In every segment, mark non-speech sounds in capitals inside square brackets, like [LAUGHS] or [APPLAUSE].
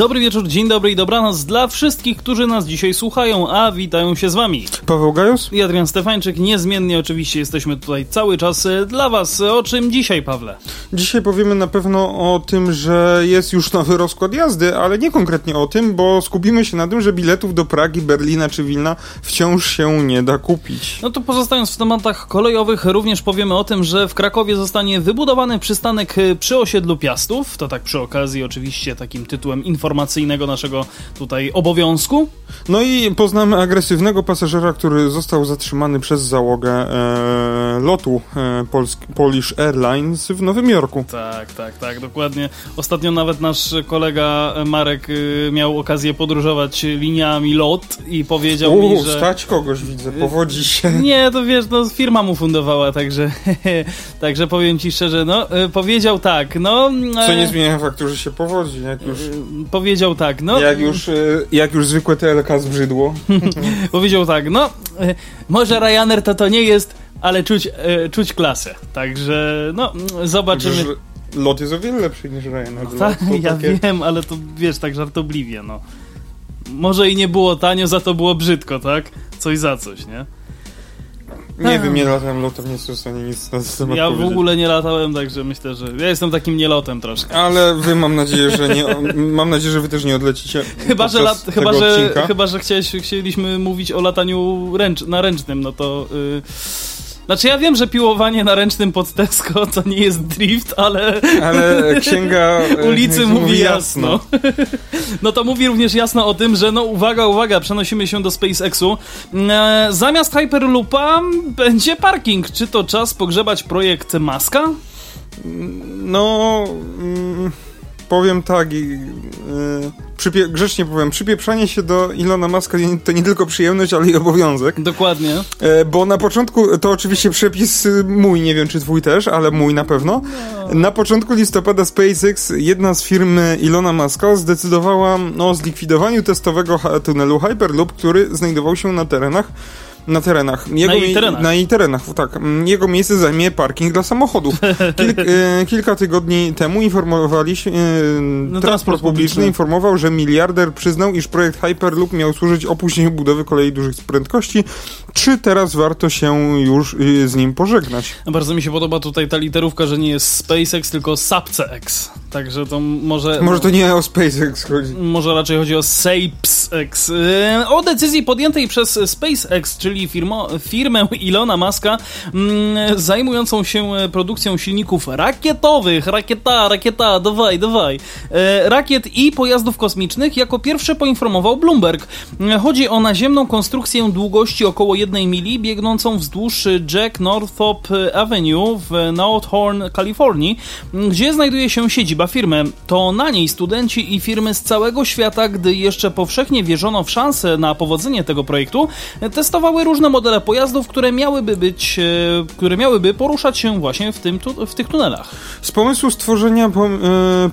Dobry wieczór, dzień dobry i dobranoc dla wszystkich, którzy nas dzisiaj słuchają, a witają się z wami. Paweł Gajos? I Adrian Stefańczyk, niezmiennie oczywiście jesteśmy tutaj cały czas e, dla was. O czym dzisiaj, Pawle? Dzisiaj powiemy na pewno o tym, że jest już nowy rozkład jazdy, ale nie konkretnie o tym, bo skupimy się na tym, że biletów do Pragi, Berlina czy Wilna wciąż się nie da kupić. No to pozostając w tematach kolejowych, również powiemy o tym, że w Krakowie zostanie wybudowany przystanek e, przy osiedlu Piastów. To tak przy okazji oczywiście takim tytułem informacyjnym informacyjnego naszego tutaj obowiązku. No i poznamy agresywnego pasażera, który został zatrzymany przez załogę e, lotu e, Polish Airlines w Nowym Jorku. Tak, tak, tak, dokładnie. Ostatnio nawet nasz kolega Marek y, miał okazję podróżować liniami lot i powiedział Uu, mi, że... stać kogoś widzę, powodzi się. [LAUGHS] Nie, to wiesz, no firma mu fundowała, także [LAUGHS] także powiem ci szczerze, no y, powiedział tak, no... Co nie zmienia faktu, że się powodzi, jak już... Y, powiedział tak, no... Jak już, jak już zwykłe TLK zbrzydło. [LAUGHS] powiedział tak, no może Ryanair to to nie jest, ale czuć, czuć klasę, także no zobaczymy... Lot jest o wiele lepszy niż Ryanair. [LAUGHS] No tak, ja takie... wiem, ale to wiesz, tak żartobliwie, no. Może i nie było tanio, za to było brzydko, tak? Coś za coś, nie? Nie wiem, nie latałem lotem, nie jestem w stanie nic na temat Ja w ogóle nie latałem, także myślę, że ja jestem takim nielotem troszkę. Ale wy mam nadzieję, że nie, mam nadzieję, że wy też nie odlecicie. [LAUGHS] Chyba, że, lat, chyba, że, chyba, że chciałeś, chcieliśmy mówić o lataniu ręcz, na ręcznym, no to... Yy znaczy ja wiem, że piłowanie na ręcznym pod Tesco [LAUGHS] to nie jest drift, ale... Ale [LAUGHS] księga ulicy mówi jasno. [LAUGHS] no to mówi również jasno o tym, że no uwaga, uwaga, przenosimy się do SpaceXu. E, zamiast Hyperloopa będzie parking. Czy to czas pogrzebać projekt Maska? No... Mm powiem tak, yy, grzecznie powiem, przypieprzanie się do Ilona Maska to nie tylko przyjemność, ale i obowiązek. Dokładnie. Yy, bo na początku, to oczywiście przepis mój, nie wiem czy twój też, ale mój na pewno. No. Na początku listopada SpaceX, jedna z firm Ilona Maska zdecydowała o zlikwidowaniu testowego tunelu Hyperloop, który znajdował się na terenach na terenach. Jego na jej terenach. Na jej terenach, tak. Jego miejsce zajmie parking dla samochodów. [LAUGHS] Kilk, e, kilka tygodni temu informowaliśmy, e, no, transport publiczny informował, że miliarder przyznał, iż projekt Hyperloop miał służyć opóźnieniu budowy kolei dużych prędkości. Czy teraz warto się już e, z nim pożegnać? Bardzo mi się podoba tutaj ta literówka, że nie jest SpaceX, tylko SapceX. Także to może... Może to nie o SpaceX chodzi. Może raczej chodzi o SapesX. E, o decyzji podjętej przez SpaceX, czyli firmo, firmę Ilona Maska mm, zajmującą się produkcją silników rakietowych. Rakieta, rakieta, dawaj, dawaj. E, rakiet i pojazdów kosmicznych jako pierwszy poinformował Bloomberg. Chodzi o naziemną konstrukcję długości około jednej mili, biegnącą wzdłuż Jack Northrop Avenue w North Horn, Kalifornii, gdzie znajduje się siedziba firmy. To na niej studenci i firmy z całego świata, gdy jeszcze powszechnie wierzono w szansę na powodzenie tego projektu, testowały różne modele pojazdów, które miałyby być, e, które miałyby poruszać się właśnie w, tym, w tych tunelach. Z pomysłu stworzenia, e,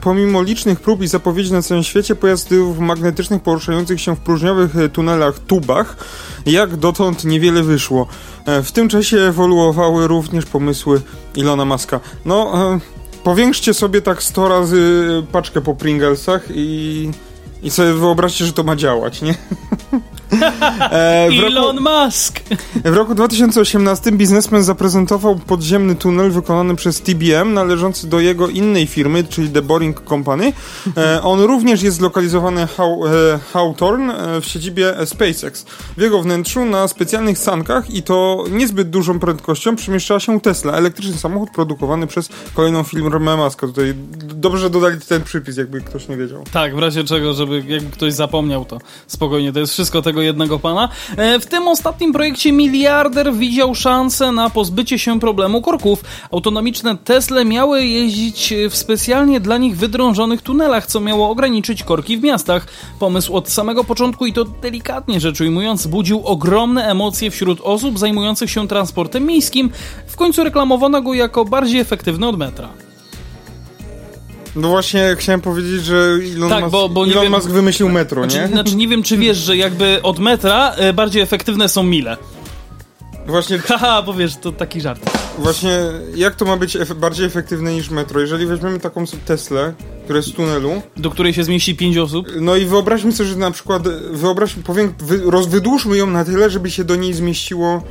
pomimo licznych prób i zapowiedzi na całym świecie, pojazdów magnetycznych poruszających się w próżniowych e, tunelach, tubach, jak dotąd niewiele wyszło. W tym czasie ewoluowały również pomysły Ilona Maska. No, powiększcie sobie tak 100 razy paczkę po Pringlesach i, i sobie wyobraźcie, że to ma działać, nie? [LAUGHS] E, Elon roku, Musk! W roku 2018 biznesmen zaprezentował podziemny tunel wykonany przez TBM, należący do jego innej firmy, czyli The Boring Company. E, on również jest zlokalizowany w e, Hawthorne e, w siedzibie SpaceX. W jego wnętrzu na specjalnych sankach i to niezbyt dużą prędkością przemieszczała się Tesla, elektryczny samochód produkowany przez kolejną firmę Muska. Tutaj dobrze, że dodali ten przypis, jakby ktoś nie wiedział. Tak, w razie czego, żeby jakby ktoś zapomniał, to spokojnie, to jest wszystko tego tego jednego pana. E, w tym ostatnim projekcie miliarder widział szansę na pozbycie się problemu korków. Autonomiczne Tesla miały jeździć w specjalnie dla nich wydrążonych tunelach, co miało ograniczyć korki w miastach. Pomysł od samego początku i to delikatnie rzecz ujmując budził ogromne emocje wśród osób zajmujących się transportem miejskim. W końcu reklamowano go jako bardziej efektywny od metra. No właśnie chciałem powiedzieć, że Elon, Tak, Musk, bo- bo Elon wiem- Musk wymyślił metro, nie? Znaczy, znaczy nie wiem, czy wiesz, że jakby od metra e, bardziej efektywne są mile. Właśnie, Haha, powiesz, to taki żart. właśnie jak to ma być bardziej efektywne niż metro? Jeżeli weźmiemy taką Teslę, która jest z tunelu, Do której się zmieści pięć osób. no i wyobraźmy sobie, że na przykład, wyobraźmy, powiem, wy, roz, wydłużmy ją na tyle, żeby się do niej zmieściło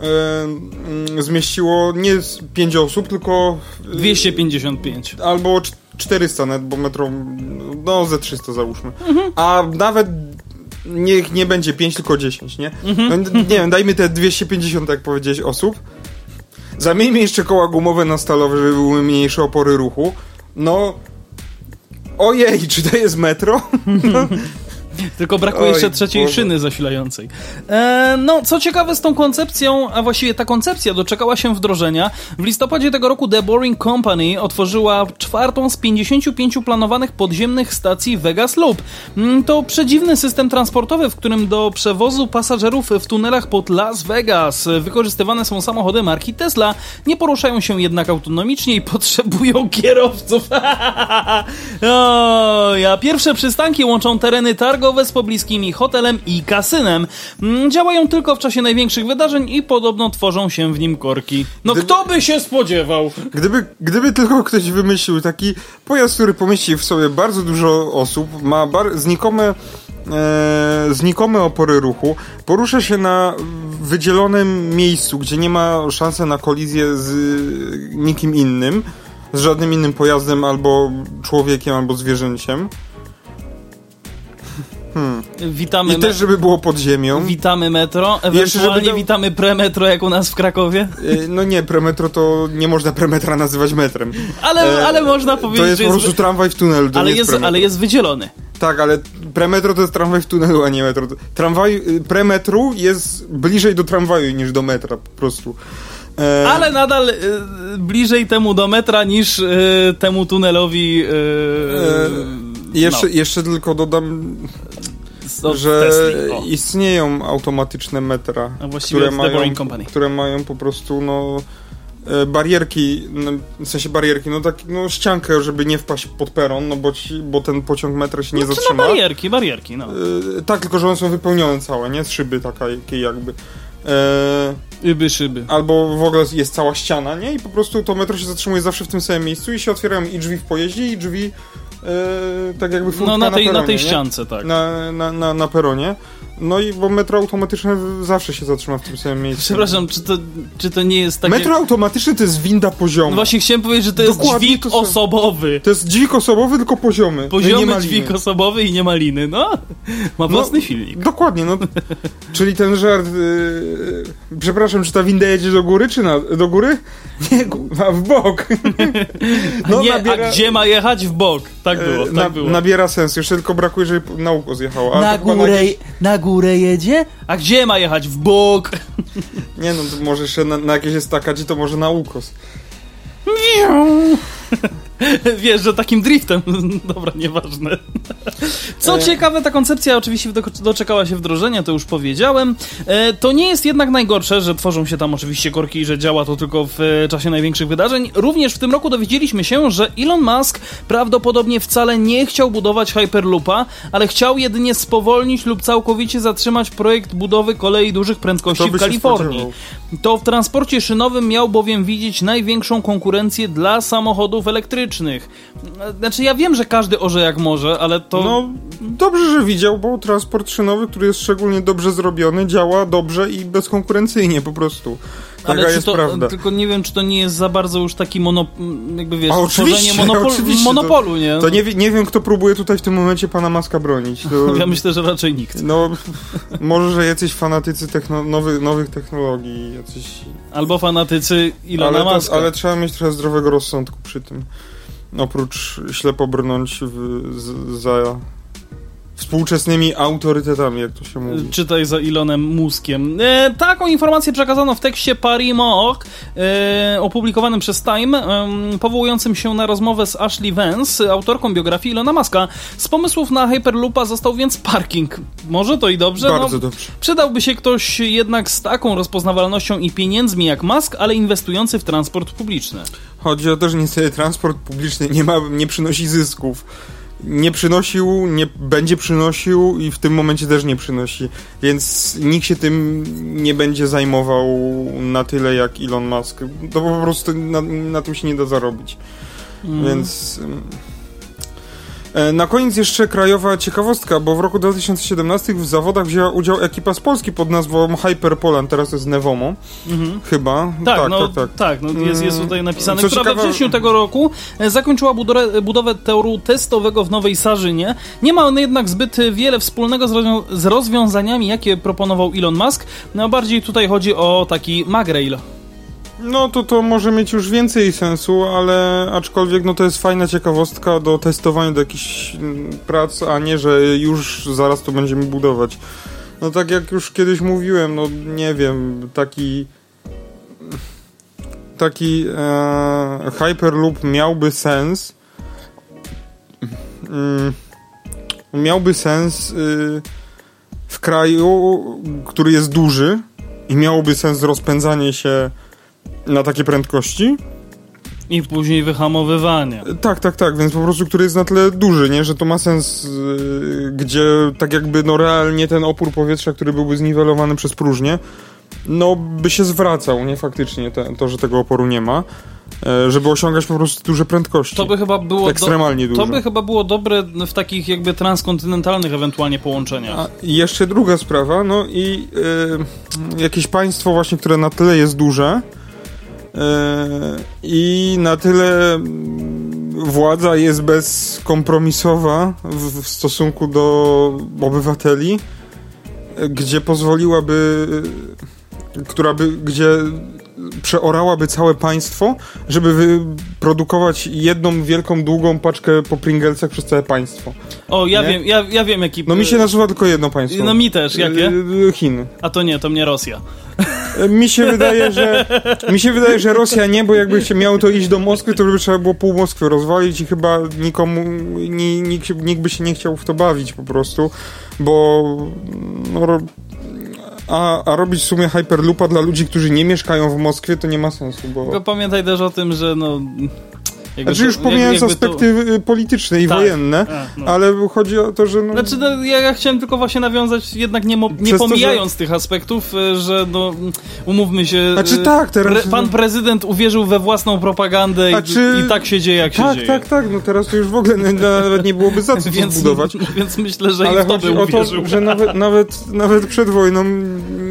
e, mm, zmieściło nie z 5 osób, tylko 255. albo 400 net, bo metro, no ze 300 załóżmy. A nawet niech nie będzie 5, tylko 10, nie? No, n- nie wiem, dajmy te 250, jak powiedziałeś, osób. Zamieńmy jeszcze koła gumowe na stalowe, żeby były mniejsze opory ruchu. No... Ojej, czy to jest metro? [LAUGHS] Tylko brakuje Oj, jeszcze trzeciej Boże. szyny zasilającej. E, no, co ciekawe z tą koncepcją, a właściwie ta koncepcja doczekała się wdrożenia. W listopadzie tego roku The Boring Company otworzyła czwartą z 55 planowanych podziemnych stacji Vegas Loop. Mm, To przedziwny system transportowy, w którym do przewozu pasażerów w tunelach pod Las Vegas wykorzystywane są samochody marki Tesla. Nie poruszają się jednak autonomicznie i [LAUGHS] potrzebują kierowców. [LAUGHS] o, ja pierwsze przystanki łączą tereny targowe z pobliskimi hotelem i kasynem. Mm, Działają tylko w czasie największych wydarzeń i podobno tworzą się w nim korki. No Gdyby- kto by się spodziewał? Gdyby, gdyby tylko ktoś wymyślił taki pojazd, który pomieści w sobie bardzo dużo osób, ma bar- znikome, e, znikome opory ruchu, porusza się na wydzielonym miejscu, gdzie nie ma szansy na kolizję z nikim innym, z żadnym innym pojazdem, albo człowiekiem, albo zwierzęciem. Witamy, I też, żeby było pod ziemią. witamy metro, ewentualnie żeby dał- witamy premetro jak u nas w Krakowie. E, No nie, premetro to nie można premetra nazywać metrem. Ale, E, ale można powiedzieć, To jest że po jest, prostu tramwaj w tunelu, ale, jest, premetro. ale jest wydzielony. Tak, ale premetro to jest tramwaj w tunelu, a nie metro. Tramwaj, y, premetru jest bliżej do tramwaju niż do metra po prostu. E, Ale nadal e, bliżej temu do metra niż e, temu tunelowi. Jeszcze, no, jeszcze tylko dodam, od że Tesli. O. istnieją automatyczne metra, właściwie które mają, które mają po prostu no, e, barierki, no, w sensie barierki, no tak, no ściankę, żeby nie wpaść pod peron, no bo, ci, bo ten pociąg metra się nie no, czy no zatrzyma. barierki, barierki, no. E, tak, tylko że one są wypełnione całe, nie? Z szyby takiej jakby. E, Szyby, szyby. albo w ogóle jest cała ściana, nie? I po prostu to metro się zatrzymuje zawsze w tym samym miejscu i się otwierają i drzwi w pojeździe, i drzwi tak jakby furtka No na tej, peronie, na tej ściance, tak. Na, na, na, na peronie. No i bo metro automatyczne zawsze się zatrzyma w tym samym miejscu. Przepraszam, czy to, czy to nie jest takie... Metro automatyczne to jest winda pozioma. No właśnie chciałem powiedzieć, że to jest Dokładnie dźwig to są- osobowy. To jest dźwig osobowy, tylko poziomy. nie Poziomy ma dźwig osobowy i nie ma liny, no. Ma własny silnik. Dokładnie, no. Czyli ten żart. Yy, przepraszam, czy ta winda jedzie do góry, czy na, do góry? Nie, a w bok. [LAUGHS] No, nie, nabiera, a gdzie ma jechać? W bok. Tak było, e, tak na, było. Nabiera sensu. Jeszcze tylko brakuje, żeby na uko zjechało. Na górę, na górę jedzie? A gdzie ma jechać? W bok. [LAUGHS] Nie no, to może jeszcze na, na jakieś taka, to może na ukos. [LAUGHS] [LAUGHS] Wiesz, że takim driftem. [LAUGHS] Dobra, nieważne. [LAUGHS] Co E. ciekawe, ta koncepcja oczywiście do- doczekała się wdrożenia, to już powiedziałem. E, To nie jest jednak najgorsze, że tworzą się tam oczywiście korki i że działa to tylko w e, czasie największych wydarzeń. Również w tym roku dowiedzieliśmy się, że Elon Musk prawdopodobnie wcale nie chciał budować Hyperloopa, ale chciał jedynie spowolnić lub całkowicie zatrzymać projekt budowy kolei dużych prędkości w Kalifornii. spodziewał? To w transporcie szynowym miał bowiem widzieć największą konkurencję dla samochodów elektrycznych. Znaczy, ja wiem, że każdy orze jak może, ale to. No, dobrze, że widział, bo transport szynowy, który jest szczególnie dobrze zrobiony, działa dobrze i bezkonkurencyjnie po prostu. Taka ale jest to, prawda. Tylko nie wiem, czy to nie jest za bardzo już taki mono, jakby wiesz, tworzenie monopol, monopolu, nie? To nie, nie wiem, kto próbuje tutaj w tym momencie pana Maska bronić. To, [LAUGHS] Ja myślę, że raczej nikt. No, może, że jacyś fanatycy techno, nowy, nowych technologii, jacyś... Albo fanatycy Ilona ale, Maska. to, ale trzeba mieć trochę zdrowego rozsądku przy tym. Oprócz ślepo brnąć w, z, za współczesnymi autorytetami, jak to się mówi. Czytaj za Elonem Muskiem. E, taką informację przekazano w tekście Paris Mort, e, opublikowanym przez Time, e, powołującym się na rozmowę z Ashley Vance, autorką biografii Ilona Muska. Z pomysłów na Hyperloopa został więc parking. Może to i dobrze? Bardzo no, dobrze. Przydałby się ktoś jednak z taką rozpoznawalnością i pieniędzmi jak Musk, ale inwestujący w transport publiczny. Chodzi o to, że niestety transport publiczny nie, ma, nie przynosi zysków. Nie przynosił, nie będzie przynosił i w tym momencie też nie przynosi. Więc nikt się tym nie będzie zajmował na tyle jak Elon Musk. To po prostu na, na tym się nie da zarobić. Mm. Więc. E, Na koniec jeszcze krajowa ciekawostka, bo w roku 2017 w zawodach wzięła udział ekipa z Polski pod nazwą Hyper Poland, teraz jest Nevomo, Mhm. chyba. Tak, no, tak, no jest, jest tutaj napisane, Co która ciekawe- we wrześniu tego roku e, zakończyła budowę, budowę toru testowego w Nowej Sarzynie. Nie ma on jednak zbyt wiele wspólnego z, rozwią- z rozwiązaniami, jakie proponował Elon Musk. No bardziej tutaj chodzi o taki magrail. No to to może mieć już więcej sensu, ale aczkolwiek no to jest fajna ciekawostka do testowania do jakichś mm, prac, a nie, że już zaraz to będziemy budować. No tak jak już kiedyś mówiłem, no nie wiem, taki taki e, Hyperloop miałby sens mm, miałby sens y, w kraju, który jest duży i miałoby sens rozpędzanie się na takie prędkości? I później wyhamowywanie. Tak, tak, tak, więc po prostu, który jest na tyle duży, nie, że to ma sens, yy, gdzie tak jakby no realnie ten opór powietrza, który byłby zniwelowany przez próżnię, no by się zwracał, nie faktycznie, te, to, że tego oporu nie ma, e, żeby osiągać po prostu duże prędkości. To by chyba było do, Ekstremalnie duże. to by chyba było dobre w takich jakby transkontynentalnych ewentualnie połączeniach. A jeszcze druga sprawa, no i y, jakieś państwo właśnie, które na tyle jest duże i na tyle mm, władza jest bezkompromisowa w, stosunku do obywateli, y, gdzie pozwoliłaby, y, która by, gdzie przeorałaby całe państwo, żeby wyprodukować jedną wielką, długą paczkę po Pringlesach przez całe państwo. O, ja nie? wiem, ja, ja wiem jaki... No mi się nasuwa tylko jedno państwo. No mi też, jakie? Y, Chin. A to nie, to mnie Rosja. Mi się wydaje, że mi się wydaje, że Rosja nie, bo jakby się miało to iść do Moskwy, to by trzeba było pół Moskwy rozwalić i chyba nikomu ni, nikt, nikt by się nie chciał w to bawić po prostu, bo no, a, a robić w sumie Hyperloopa dla ludzi, którzy nie mieszkają w Moskwie, to nie ma sensu, bo... Tylko pamiętaj też o tym, że no... jakby Znaczy to- już pomijając to- aspekty y, polityczne i Tak. wojenne, A, no. ale chodzi o to, że no... Znaczy, no, ja, ja chciałem tylko właśnie nawiązać, jednak nie, mo- nie Przez to, pomijając tych aspektów, e, że no, umówmy się, Znaczy e, tak, teraz- pre- pan prezydent uwierzył we własną propagandę i, Znaczy- i tak się dzieje, jak się tak, dzieje. tak, tak, no teraz to już w ogóle nawet nie byłoby za co to [LAUGHS] Więc, zbudować. [LAUGHS] więc myślę, że Ale i w to by o uwierzył. to, że nawet, nawet, nawet przed wojną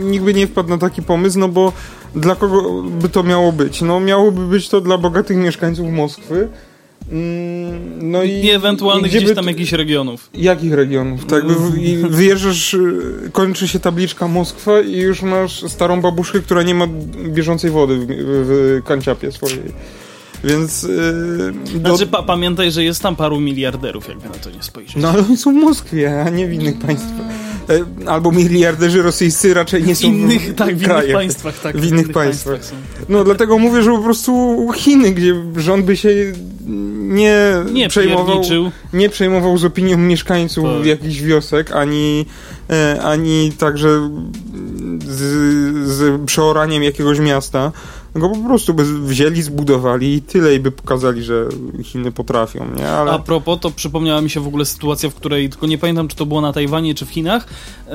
nikt by nie wpadł na taki pomysł, no bo dla kogo by to miało być? No miałoby być to dla bogatych mieszkańców Moskwy. Mm, No i, I ewentualnych gdzieś by tam jakichś regionów. Jakich regionów? Tak, i wyjeżdżasz, y, kończy się tabliczka Moskwa i już masz starą babuszkę, która nie ma bieżącej wody w, w kanciapie swojej. Więc... Yy, do- Znaczy, pa- pamiętaj, że jest tam paru miliarderów, jakby na to nie spojrzeć. No ale oni są w Moskwie, a nie w innych państwach. E, Albo miliarderzy rosyjscy raczej nie w są innych, tak, w innych państwach, tak. W innych państwach. są. No dlatego mówię, że po prostu Chiny, gdzie rząd by się nie, Nie przejmował, nie przejmował z opinią mieszkańców Tak. jakichś wiosek, ani, e, ani także z, z przeoraniem jakiegoś miasta. Tylko po prostu by wzięli, zbudowali i tyle i by pokazali, że Chiny potrafią, nie? Ale... A propos, to przypomniała mi się w ogóle sytuacja, w której, tylko nie pamiętam, czy to było na Tajwanie, czy w Chinach, e,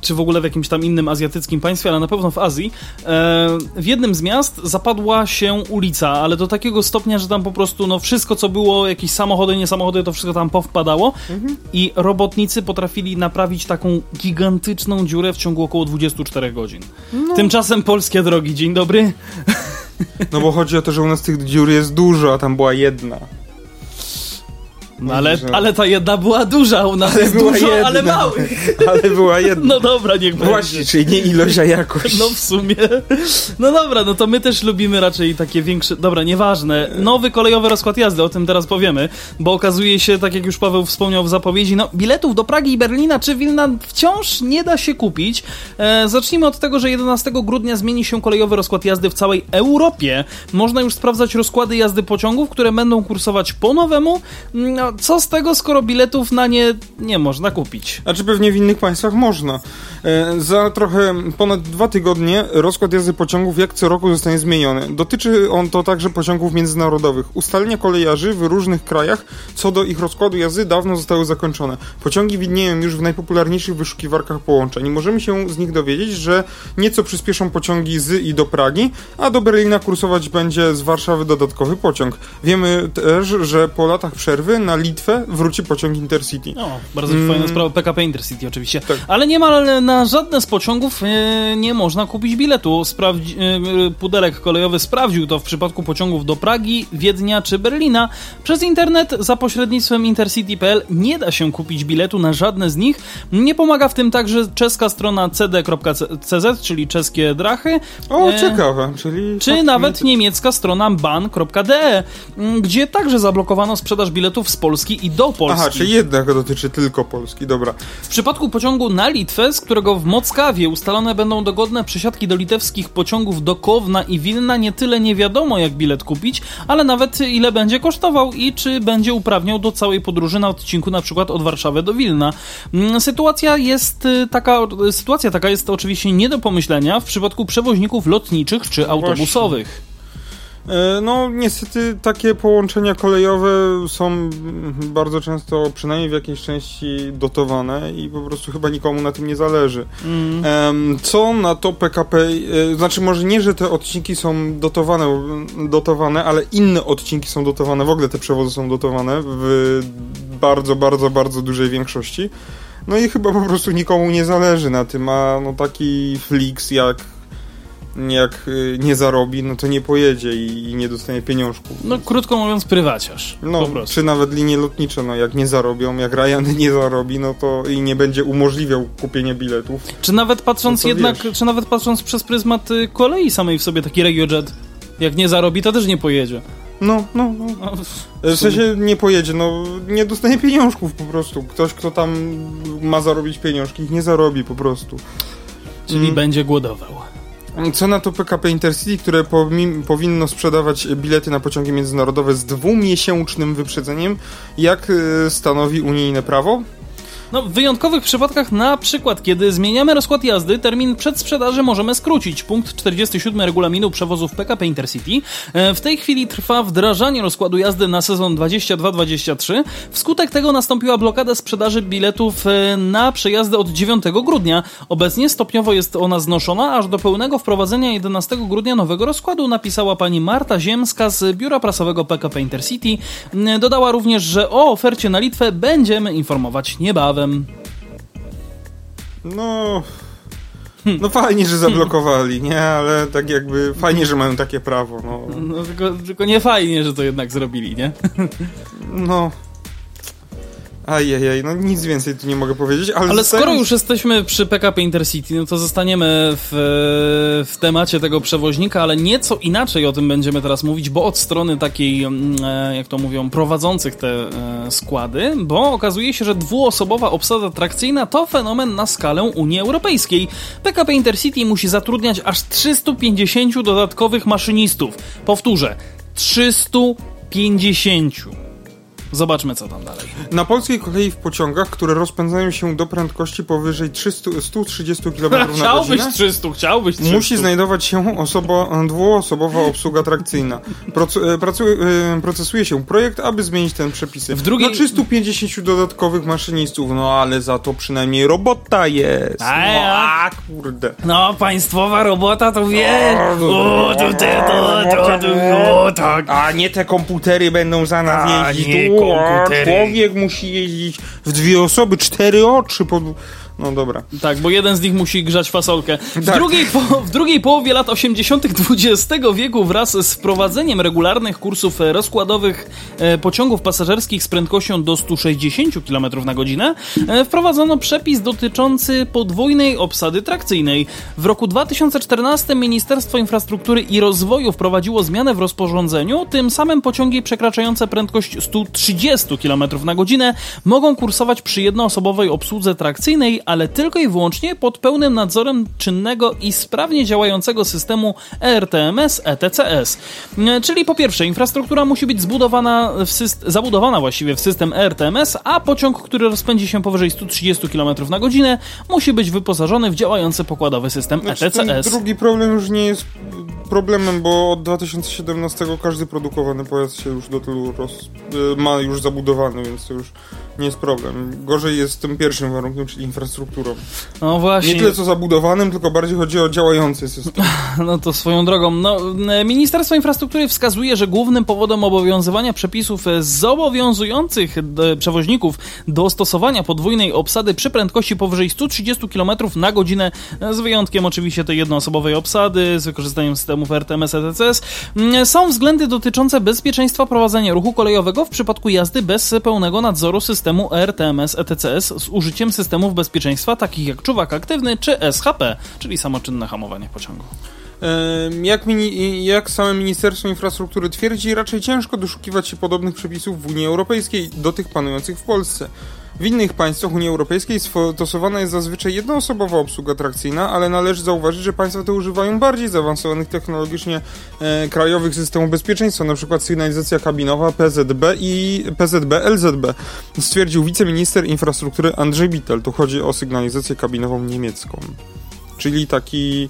czy w ogóle w jakimś tam innym azjatyckim państwie, ale na pewno w Azji. E, w jednym z miast zapadła się ulica, ale do takiego stopnia, że tam po prostu no, wszystko, co było, jakieś samochody, nie samochody, to wszystko tam powpadało i robotnicy potrafili naprawić taką gigantyczną dziurę w ciągu około 24 godzin. Tymczasem polskie drogi, dzień dobry. No bo chodzi o to, że u nas tych dziur jest dużo, a tam była jedna. No ale, ale ta jedna była duża, u nas Ale jest była dużo, jedna. ale małych. Ale była jedna. No dobra, niech będzie. Właśnie, czyli nie ilość, a jakość. No w sumie. No dobra, no to my też lubimy raczej takie większe. Dobra, nieważne. Nowy kolejowy rozkład jazdy, o tym teraz powiemy, bo okazuje się, tak jak już Paweł wspomniał w zapowiedzi, no biletów do Pragi i Berlina czy Wilna wciąż nie da się kupić. E, zacznijmy od tego, że 11 grudnia zmieni się kolejowy rozkład jazdy w całej Europie. Można już sprawdzać rozkłady jazdy pociągów, które będą kursować po nowemu. Co z tego, skoro biletów na nie nie można kupić? Znaczy pewnie w innych państwach można. E, za trochę ponad dwa tygodnie rozkład jazdy pociągów jak co roku zostanie zmieniony. Dotyczy on to także pociągów międzynarodowych. Ustalenia kolejarzy w różnych krajach co do ich rozkładu jazdy dawno zostały zakończone. Pociągi widnieją już w najpopularniejszych wyszukiwarkach połączeń. Możemy się z nich dowiedzieć, że nieco przyspieszą pociągi z i do Pragi, a do Berlina kursować będzie z Warszawy dodatkowy pociąg. Wiemy też, że po latach przerwy na Litwę wróci pociąg Intercity. No, bardzo Mm. fajna sprawa. PKP Intercity oczywiście. Tak. Ale niemal na żadne z pociągów e, nie można kupić biletu. Sprawdzi, e, pudelek kolejowy sprawdził to w przypadku pociągów do Pragi, Wiednia czy Berlina. Przez internet za pośrednictwem intercity.pl nie da się kupić biletu na żadne z nich. Nie pomaga w tym także czeska strona cd.cz, czyli czeskie drachy. O, E, ciekawe, czyli... Czy faktycznie- nawet niemiecka strona ban.de, gdzie także zablokowano sprzedaż biletów z Polski i do Polski. Aha, czyli jednak dotyczy tylko Polski, dobra. W przypadku pociągu na Litwę, z którego w Mockawie ustalone będą dogodne przesiadki do litewskich pociągów do Kowna i Wilna, nie tyle nie wiadomo jak bilet kupić, ale nawet ile będzie kosztował i czy będzie uprawniał do całej podróży na odcinku na przykład od Warszawy do Wilna. Mm, Sytuacja jest y, taka, sytuacja taka jest oczywiście nie do pomyślenia w przypadku przewoźników lotniczych czy autobusowych. E, No, niestety takie połączenia kolejowe są mm, bardzo często, przynajmniej w jakiejś części, dotowane i po prostu chyba nikomu na tym nie zależy. Mm. Co na to PKP, e, znaczy może nie, że te odcinki są dotowane, dotowane, ale inne odcinki są dotowane, w ogóle te przewozy są dotowane w bardzo, bardzo, bardzo dużej większości. No i chyba po prostu nikomu nie zależy na tym, a no taki Flix jak jak y, nie zarobi, no to nie pojedzie i, nie dostanie pieniążków. No krótko mówiąc prywaciarz. No, czy nawet linie lotnicze, no jak nie zarobią, jak Ryan [LAUGHS] nie zarobi, no to i nie będzie umożliwiał kupienia biletów. Czy nawet patrząc No jednak, wiesz. czy nawet patrząc przez pryzmat y, kolei samej w sobie taki RegioJet, jak nie zarobi, to też nie pojedzie. No, no, no. No, W sensie nie pojedzie, no nie dostanie pieniążków po prostu. Ktoś, kto tam ma zarobić pieniążki, ich nie zarobi po prostu. czyli Mm. będzie głodował. Co na to PKP Intercity, które powinno sprzedawać bilety na pociągi międzynarodowe z dwumiesięcznym wyprzedzeniem, jak y, stanowi unijne prawo? No, w wyjątkowych przypadkach, na przykład, kiedy zmieniamy rozkład jazdy, termin przedsprzedaży możemy skrócić. Punkt 47 regulaminu przewozów PKP Intercity. E, W tej chwili trwa wdrażanie rozkładu jazdy na sezon 22-23. Wskutek tego nastąpiła blokada sprzedaży biletów e, na przejazdy od 9 grudnia. Obecnie stopniowo jest ona znoszona, aż do pełnego wprowadzenia 11 grudnia nowego rozkładu, napisała pani Marta Ziemska z biura prasowego PKP Intercity. E, Dodała również, że o ofercie na Litwę będziemy informować niebawem. No. No fajnie, że zablokowali, nie? Ale tak jakby fajnie, że mają takie prawo, no. No tylko, tylko nie fajnie, że to jednak zrobili, nie? No. Ajajaj, no nic więcej tu nie mogę powiedzieć, ale... Ale skoro już jesteśmy przy PKP Intercity, no to zostaniemy w, w temacie tego przewoźnika, ale nieco inaczej o tym będziemy teraz mówić, bo od strony takiej, mm, e, jak to mówią, prowadzących te e, składy, bo okazuje się, że dwuosobowa obsada trakcyjna to fenomen na skalę Unii Europejskiej. PKP Intercity musi zatrudniać aż 350 dodatkowych maszynistów. Powtórzę, 350. Zobaczmy, co tam dalej. Na polskiej kolei w pociągach, które rozpędzają się do prędkości powyżej 300, 130 km na Chciałbyś godzinę, 300, chciałbyś 300. musi znajdować się osoba, dwuosobowa obsługa trakcyjna. E, e, procesuje się projekt, aby zmienić ten przepisy. W drugiej- Na 350 dodatkowych maszynistów, no ale za to przynajmniej robota jest. A, No, a kurde. No, państwowa robota to wiesz. O, O, to ty, to, to, to, o, tak. A nie te komputery będą za nas A, jeździć. nie Tu, a komputery. człowiek musi jeździć w dwie osoby, cztery oczy. Pod... No dobra. Tak, bo jeden z nich musi grzać fasolkę. W, Tak. drugiej, po, w drugiej połowie lat 80. XX wieku wraz z wprowadzeniem regularnych kursów rozkładowych e, pociągów pasażerskich z prędkością do 160 km na godzinę e, wprowadzono przepis dotyczący podwójnej obsady trakcyjnej. W roku 2014 Ministerstwo Infrastruktury i Rozwoju wprowadziło zmianę w rozporządzeniu, tym samym pociągi przekraczające prędkość 130 km na godzinę mogą kursować przy jednoosobowej obsłudze trakcyjnej, ale tylko i wyłącznie pod pełnym nadzorem czynnego i sprawnie działającego systemu E ERTMS ETCS. E, Czyli po pierwsze, infrastruktura musi być zbudowana w syst- zabudowana właściwie w system E ERTMS, a pociąg, który rozpędzi się powyżej 130 km na godzinę, musi być wyposażony w działający pokładowy system Znaczy, ETCS. drugi problem już nie jest problemem, bo od 2017 każdy produkowany pojazd się już do tylu roz... y, ma już zabudowany, więc to już nie jest problem. Gorzej jest z tym pierwszym warunkiem, czyli infrastrukturą. No właśnie. Nie tyle co zabudowanym, tylko bardziej chodzi o działający system. [LAUGHS] No to swoją drogą. No, e, Ministerstwo Infrastruktury wskazuje, że głównym powodem obowiązywania przepisów e, zobowiązujących e, przewoźników do stosowania podwójnej obsady przy prędkości powyżej 130 km na godzinę, z wyjątkiem oczywiście tej jednoosobowej obsady, z wykorzystaniem systemów RTMS ETCS, m, są względy dotyczące bezpieczeństwa prowadzenia ruchu kolejowego w przypadku jazdy bez pełnego nadzoru systemu RTMS ETCS z użyciem systemów bezpieczeństwa takich jak czuwak aktywny czy SHP, czyli samoczynne hamowanie pociągu. Jak, mini, jak same Ministerstwo Infrastruktury twierdzi, raczej ciężko doszukiwać się podobnych przepisów w Unii Europejskiej do tych panujących w Polsce. W innych państwach Unii Europejskiej stosowana jest zazwyczaj jednoosobowa obsługa trakcyjna, ale należy zauważyć, że państwa te używają bardziej zaawansowanych technologicznie e, krajowych systemów bezpieczeństwa, np. sygnalizacja kabinowa PZB i PZB LZB, stwierdził wiceminister infrastruktury Andrzej Bittel. Tu chodzi o sygnalizację kabinową niemiecką. Czyli taki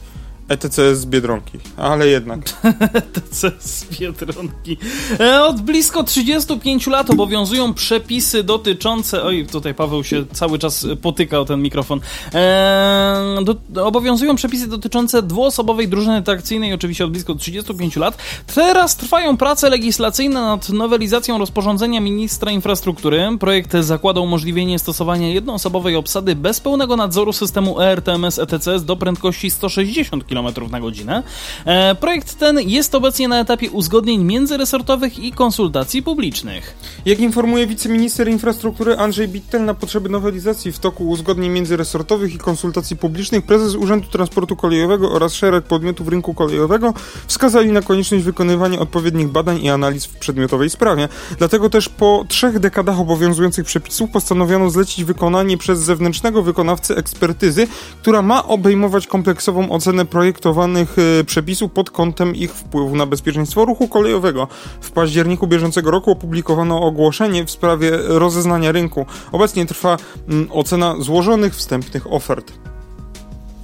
ETCS z Biedronki, ale jednak. [LAUGHS] TC z Biedronki. E, Od blisko 35 lat obowiązują przepisy dotyczące. Oj, tutaj Paweł się cały czas potyka o ten mikrofon. E, do, obowiązują przepisy dotyczące dwuosobowej drużyny trakcyjnej, oczywiście od blisko 35 lat. Teraz trwają prace legislacyjne nad nowelizacją rozporządzenia ministra infrastruktury. Projekt zakłada umożliwienie stosowania jednoosobowej obsady bez pełnego nadzoru systemu E ERTMS ETCS do prędkości 160 km na godzinę. E, projekt ten jest obecnie na etapie uzgodnień międzyresortowych i konsultacji publicznych. Jak informuje wiceminister infrastruktury Andrzej Bittel, na potrzeby nowelizacji w toku uzgodnień międzyresortowych i konsultacji publicznych prezes Urzędu Transportu Kolejowego oraz szereg podmiotów rynku kolejowego wskazali na konieczność wykonywania odpowiednich badań i analiz w przedmiotowej sprawie. Dlatego też po trzech dekadach obowiązujących przepisów postanowiono zlecić wykonanie przez zewnętrznego wykonawcę ekspertyzy, która ma obejmować kompleksową ocenę projektowanych e, przepisów pod kątem ich wpływu na bezpieczeństwo ruchu kolejowego. W październiku bieżącego roku opublikowano ogłoszenie w sprawie rozeznania rynku. Obecnie trwa mm, ocena złożonych wstępnych ofert.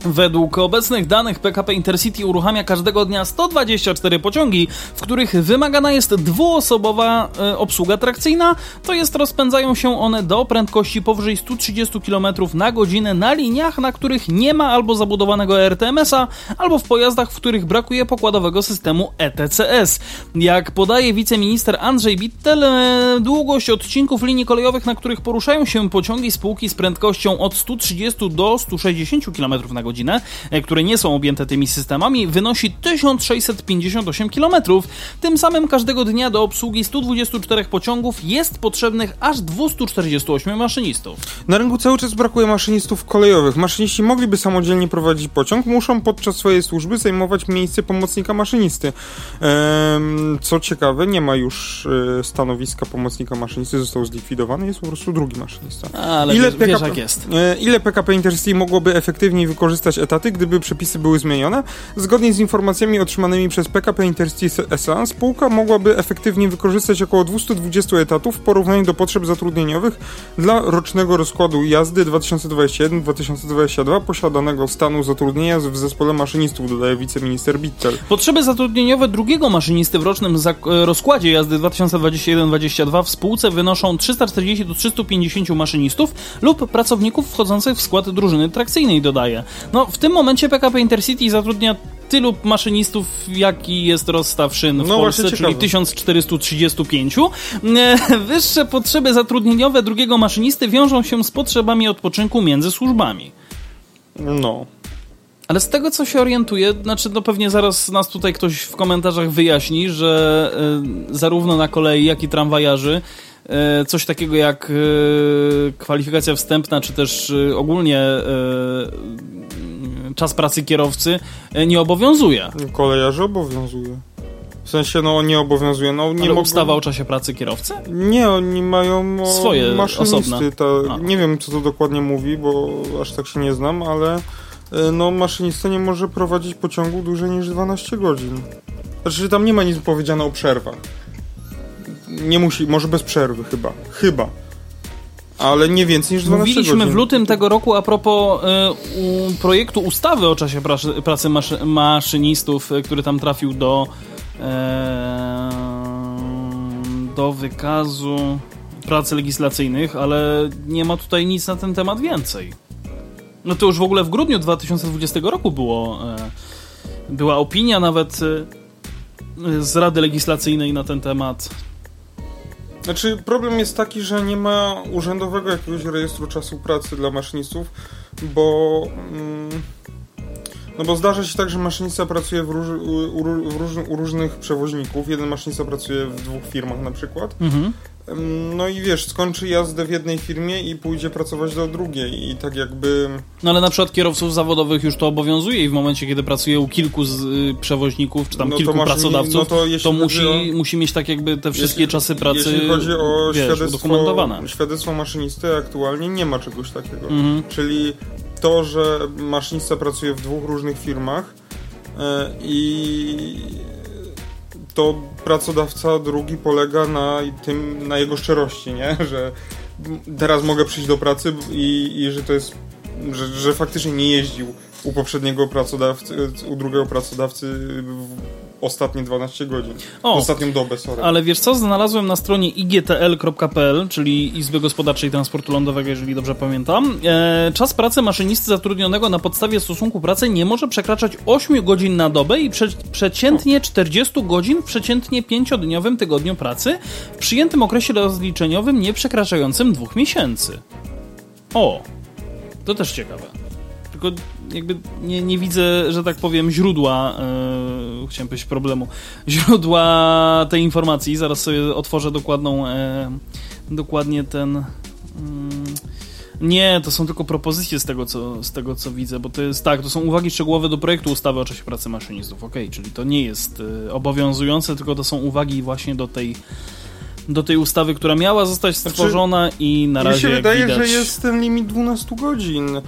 Według obecnych danych PKP Intercity uruchamia każdego dnia 124 pociągi, w których wymagana jest dwuosobowa e, obsługa trakcyjna, to jest rozpędzają się one do prędkości powyżej 130 km na godzinę na liniach, na których nie ma albo zabudowanego RTMS-a, albo w pojazdach, w których brakuje pokładowego systemu ETCS. Jak podaje wiceminister Andrzej Bittel, e, długość odcinków linii kolejowych, na których poruszają się pociągi spółki z prędkością od 130 do 160 km na godzinę, e, które nie są objęte tymi systemami, wynosi 1658 km. Tym samym każdego dnia do obsługi 124 pociągów jest potrzebnych aż 248 maszynistów. Na rynku cały czas brakuje maszynistów kolejowych. Maszyniści mogliby samodzielnie prowadzić pociąg, muszą podczas swojej służby zajmować miejsce pomocnika maszynisty. Ehm, co ciekawe, nie ma już e, stanowiska pomocnika maszynisty, został zlikwidowany, jest po prostu drugi maszynista. Ale wiesz, wiesz jak jest. E, Ile PKP Intercity mogłoby efektywniej wykorzystać etaty, gdyby przepisy były zmienione? Zgodnie z informacjami otrzymanymi przez PKP Intercity SA, spółka mogłaby efektywnie wykorzystać około 220 etatów w porównaniu do potrzeb zatrudnieniowych dla rocznego rozkładu jazdy 2021-2022 posiadanego stanu zatrudnienia w zespole maszynistów, dodaje wiceminister Bittel. Potrzeby zatrudnieniowe drugiego maszynisty w rocznym e, rozkładzie jazdy 2021-2022 w spółce wynoszą 340 do 350 maszynistów lub pracowników wchodzących w skład drużyny trakcyjnej, dodaje. No, w tym momencie PKP Intercity zatrudnia tylu maszynistów, jaki jest rozstaw szyn w No Polsce, czyli ciekawe. 1435. E, [LAUGHS] Wyższe potrzeby zatrudnieniowe drugiego maszynisty wiążą się z potrzebami odpoczynku między służbami. No. Ale z tego, co się orientuję, znaczy no pewnie zaraz nas tutaj ktoś w komentarzach wyjaśni, że e, zarówno na kolei, jak i tramwajarzy e, coś takiego jak e, kwalifikacja wstępna, czy też e, ogólnie czas pracy kierowcy e, nie obowiązuje. Kolejarzy obowiązuje. W sensie, no nie obowiązuje. No, nie Ale mogą... ustawa o czasie pracy kierowcy? Nie, oni mają Swoje maszynisty. Ta, nie wiem, co to dokładnie mówi, bo aż tak się nie znam, ale e, no, maszynista nie może prowadzić pociągu dłużej niż 12 godzin. Znaczy, tam nie ma nic powiedziane o przerwach. Nie musi, może bez przerwy chyba. Chyba. Ale nie więcej niż 12 Mówiliśmy godzin. w lutym tego roku a propos e, u, projektu ustawy o czasie pracy, pracy maszy, maszynistów, e, który tam trafił do e, do wykazu prac legislacyjnych, ale nie ma tutaj nic na ten temat więcej. No to już w ogóle w grudniu 2020 roku było e, była opinia nawet e, z Rady Legislacyjnej na ten temat. Znaczy, problem jest taki, że nie ma urzędowego jakiegoś rejestru czasu pracy dla maszynistów, bo. Mm, no bo zdarza się tak, że maszynista pracuje w, róż, u, u, u różnych przewoźników. Jeden maszynista pracuje w dwóch firmach na przykład. Mhm. No i wiesz, skończy jazdę w jednej firmie i pójdzie pracować do drugiej. I tak jakby. No ale na przykład kierowców zawodowych już to obowiązuje i w momencie, kiedy pracuje u kilku z, y, przewoźników, czy tam No to kilku pracodawców, no to to, musi, chodzi musi mieć tak jakby te wszystkie jeśli- czasy pracy Jeśli chodzi o wiesz, świadectwo, świadectwo maszynisty, aktualnie nie ma czegoś takiego. Mhm. Czyli to, że maszynista pracuje w dwóch różnych firmach e, i to pracodawca drugi polega na tym, na jego szczerości, nie? [LAUGHS] Że teraz mogę przyjść do pracy i, i że to jest, że, że faktycznie nie jeździł u poprzedniego pracodawcy, u drugiego pracodawcy ostatnie 12 godzin. O. Ostatnią dobę, sorry. Ale wiesz co, znalazłem na stronie igtl.pl, czyli Izby Gospodarczej Transportu Lądowego, jeżeli dobrze pamiętam. E, czas pracy maszynisty zatrudnionego na podstawie stosunku pracy nie może przekraczać 8 godzin na dobę i prze, przeciętnie 40 godzin w przeciętnie 5-dniowym tygodniu pracy w przyjętym okresie rozliczeniowym nie przekraczającym dwóch miesięcy. O, to też ciekawe. Tylko jakby nie, nie widzę, że tak powiem, źródła, yy, chciałem powiedzieć problemu, [LAUGHS] źródła tej informacji. Zaraz sobie otworzę dokładną, e, dokładnie ten... mm, nie, to są tylko propozycje z tego, co, z tego, co widzę, bo to jest tak, to są uwagi szczegółowe do projektu ustawy o czasie pracy maszynistów. Okej, czyli to nie jest e, obowiązujące, tylko to są uwagi właśnie do tej, do tej ustawy, która miała zostać stworzona i na razie Mi się wydaje, widać... że jest ten limit 12 godzin.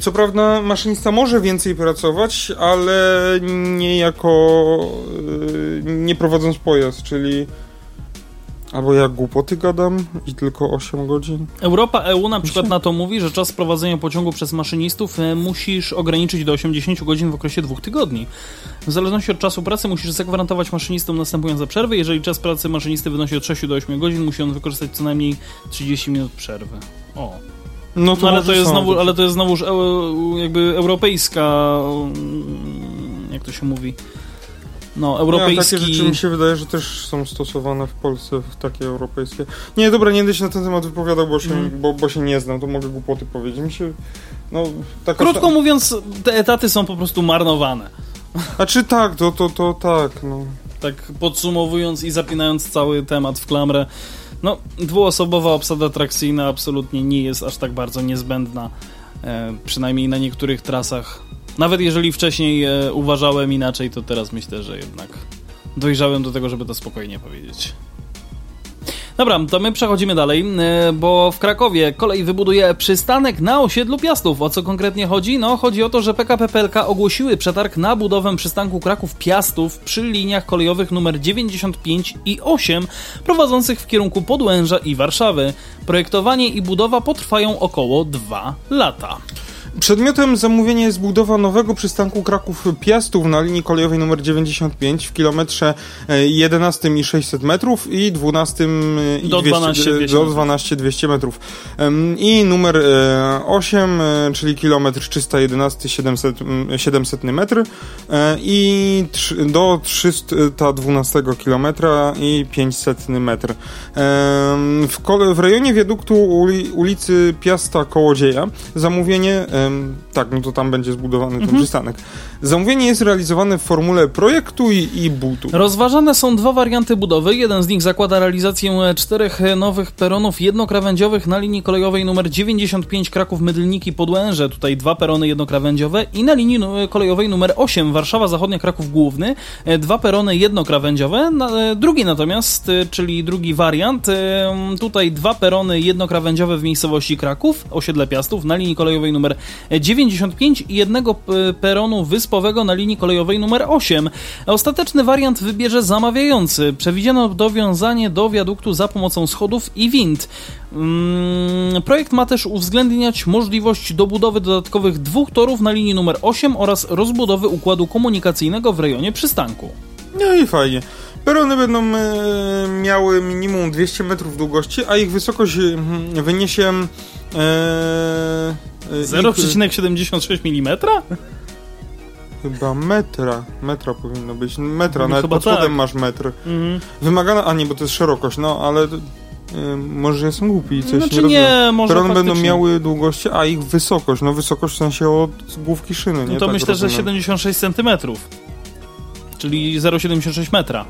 Co prawda maszynista może więcej pracować, ale nie jako e, nie prowadząc pojazd, czyli albo ja głupoty gadam i tylko 8 godzin. Europa EU na przykład na to mówi, że czas prowadzenia pociągu przez maszynistów e, musisz ograniczyć do 80 godzin w okresie dwóch tygodni. W zależności od czasu pracy musisz zagwarantować maszynistom następujące przerwy. Jeżeli czas pracy maszynisty wynosi od 6 do 8 godzin, musi on wykorzystać co najmniej 30 minut przerwy. O. No No, ale, to jest znowu, ale to jest znowuż eu- jakby europejska mm, jak to się mówi? No, Nie, europejski... takie rzeczy mi się wydaje, że też są stosowane w Polsce, w takie europejskie. Nie, dobra, nie będę się na ten temat wypowiadał, bo się, Mhm. bo, bo się nie znam, to mogę głupoty powiedzieć. Mi się, no, taka Krótko mówiąc, te etaty są po prostu marnowane. A czy tak, to, to, to tak, no. tak podsumowując i zapinając cały temat w klamrę, no, dwuosobowa obsada trakcyjna absolutnie nie jest aż tak bardzo niezbędna, e, przynajmniej na niektórych trasach. Nawet jeżeli wcześniej e, uważałem inaczej, to teraz myślę, że jednak dojrzałem do tego, żeby to spokojnie powiedzieć. Dobra, to my przechodzimy dalej, e, bo w Krakowie kolej wybuduje przystanek na osiedlu Piastów. O co konkretnie chodzi? No, chodzi o to, że PKP PLK ogłosiły przetarg na budowę przystanku Kraków-Piastów przy liniach kolejowych numer 95 i 8 prowadzących w kierunku Podłęża i Warszawy. Projektowanie i budowa potrwają około 2 lata. Przedmiotem zamówienia jest budowa nowego przystanku Kraków-Piastów na linii kolejowej nr 95 w kilometrze e, 11 i 600 metrów i 12 i Do 200, 12 200 do 12 200 metrów. I numer e, 8, e, czyli kilometr 311 700, mm, 700 metr e, i do 312 kilometra i 500 metr. W, w rejonie wiaduktu uli, ulicy Piasta Kołodzieja zamówienie, tak, no to tam będzie zbudowany ten Mhm. przystanek. Zamówienie jest realizowane w formule projektu i, i butu. Rozważane są dwa warianty budowy. Jeden z nich zakłada realizację czterech nowych peronów jednokrawędziowych na linii kolejowej nr 95 Kraków-Mydlniki Podłęże. Tutaj dwa perony jednokrawędziowe i na linii kolejowej nr 8 Warszawa Zachodnia Kraków Główny e, dwa perony jednokrawędziowe. E, drugi natomiast, e, czyli drugi wariant, tutaj dwa perony jednokrawędziowe w miejscowości Kraków, osiedle Piastów na linii kolejowej nr 95 i jednego peronu wyspowego na linii kolejowej nr 8. Ostateczny wariant wybierze zamawiający. Przewidziano dowiązanie do wiaduktu za pomocą schodów i wind. Mm, projekt ma też uwzględniać możliwość dobudowy dodatkowych dwóch torów na linii nr 8 oraz rozbudowy układu komunikacyjnego w rejonie przystanku. No i fajnie. Perony będą e, miały minimum 200 metrów długości, a ich wysokość e, wyniesie ich- 0,76 mm? Chyba metra. Metra powinno być. Metra, No nawet chyba pod spodem tak. masz metr. Mhm. Wymagana, a nie, bo to jest szerokość, no ale y, może jestem głupi i coś Znaczy nie nie, rozumiem. może Perony będą miały długości, a ich wysokość, no wysokość w sensie od główki szyny, nie? No to tak myślę, że rozumiem. 76 cm. Czyli 0,76 metra.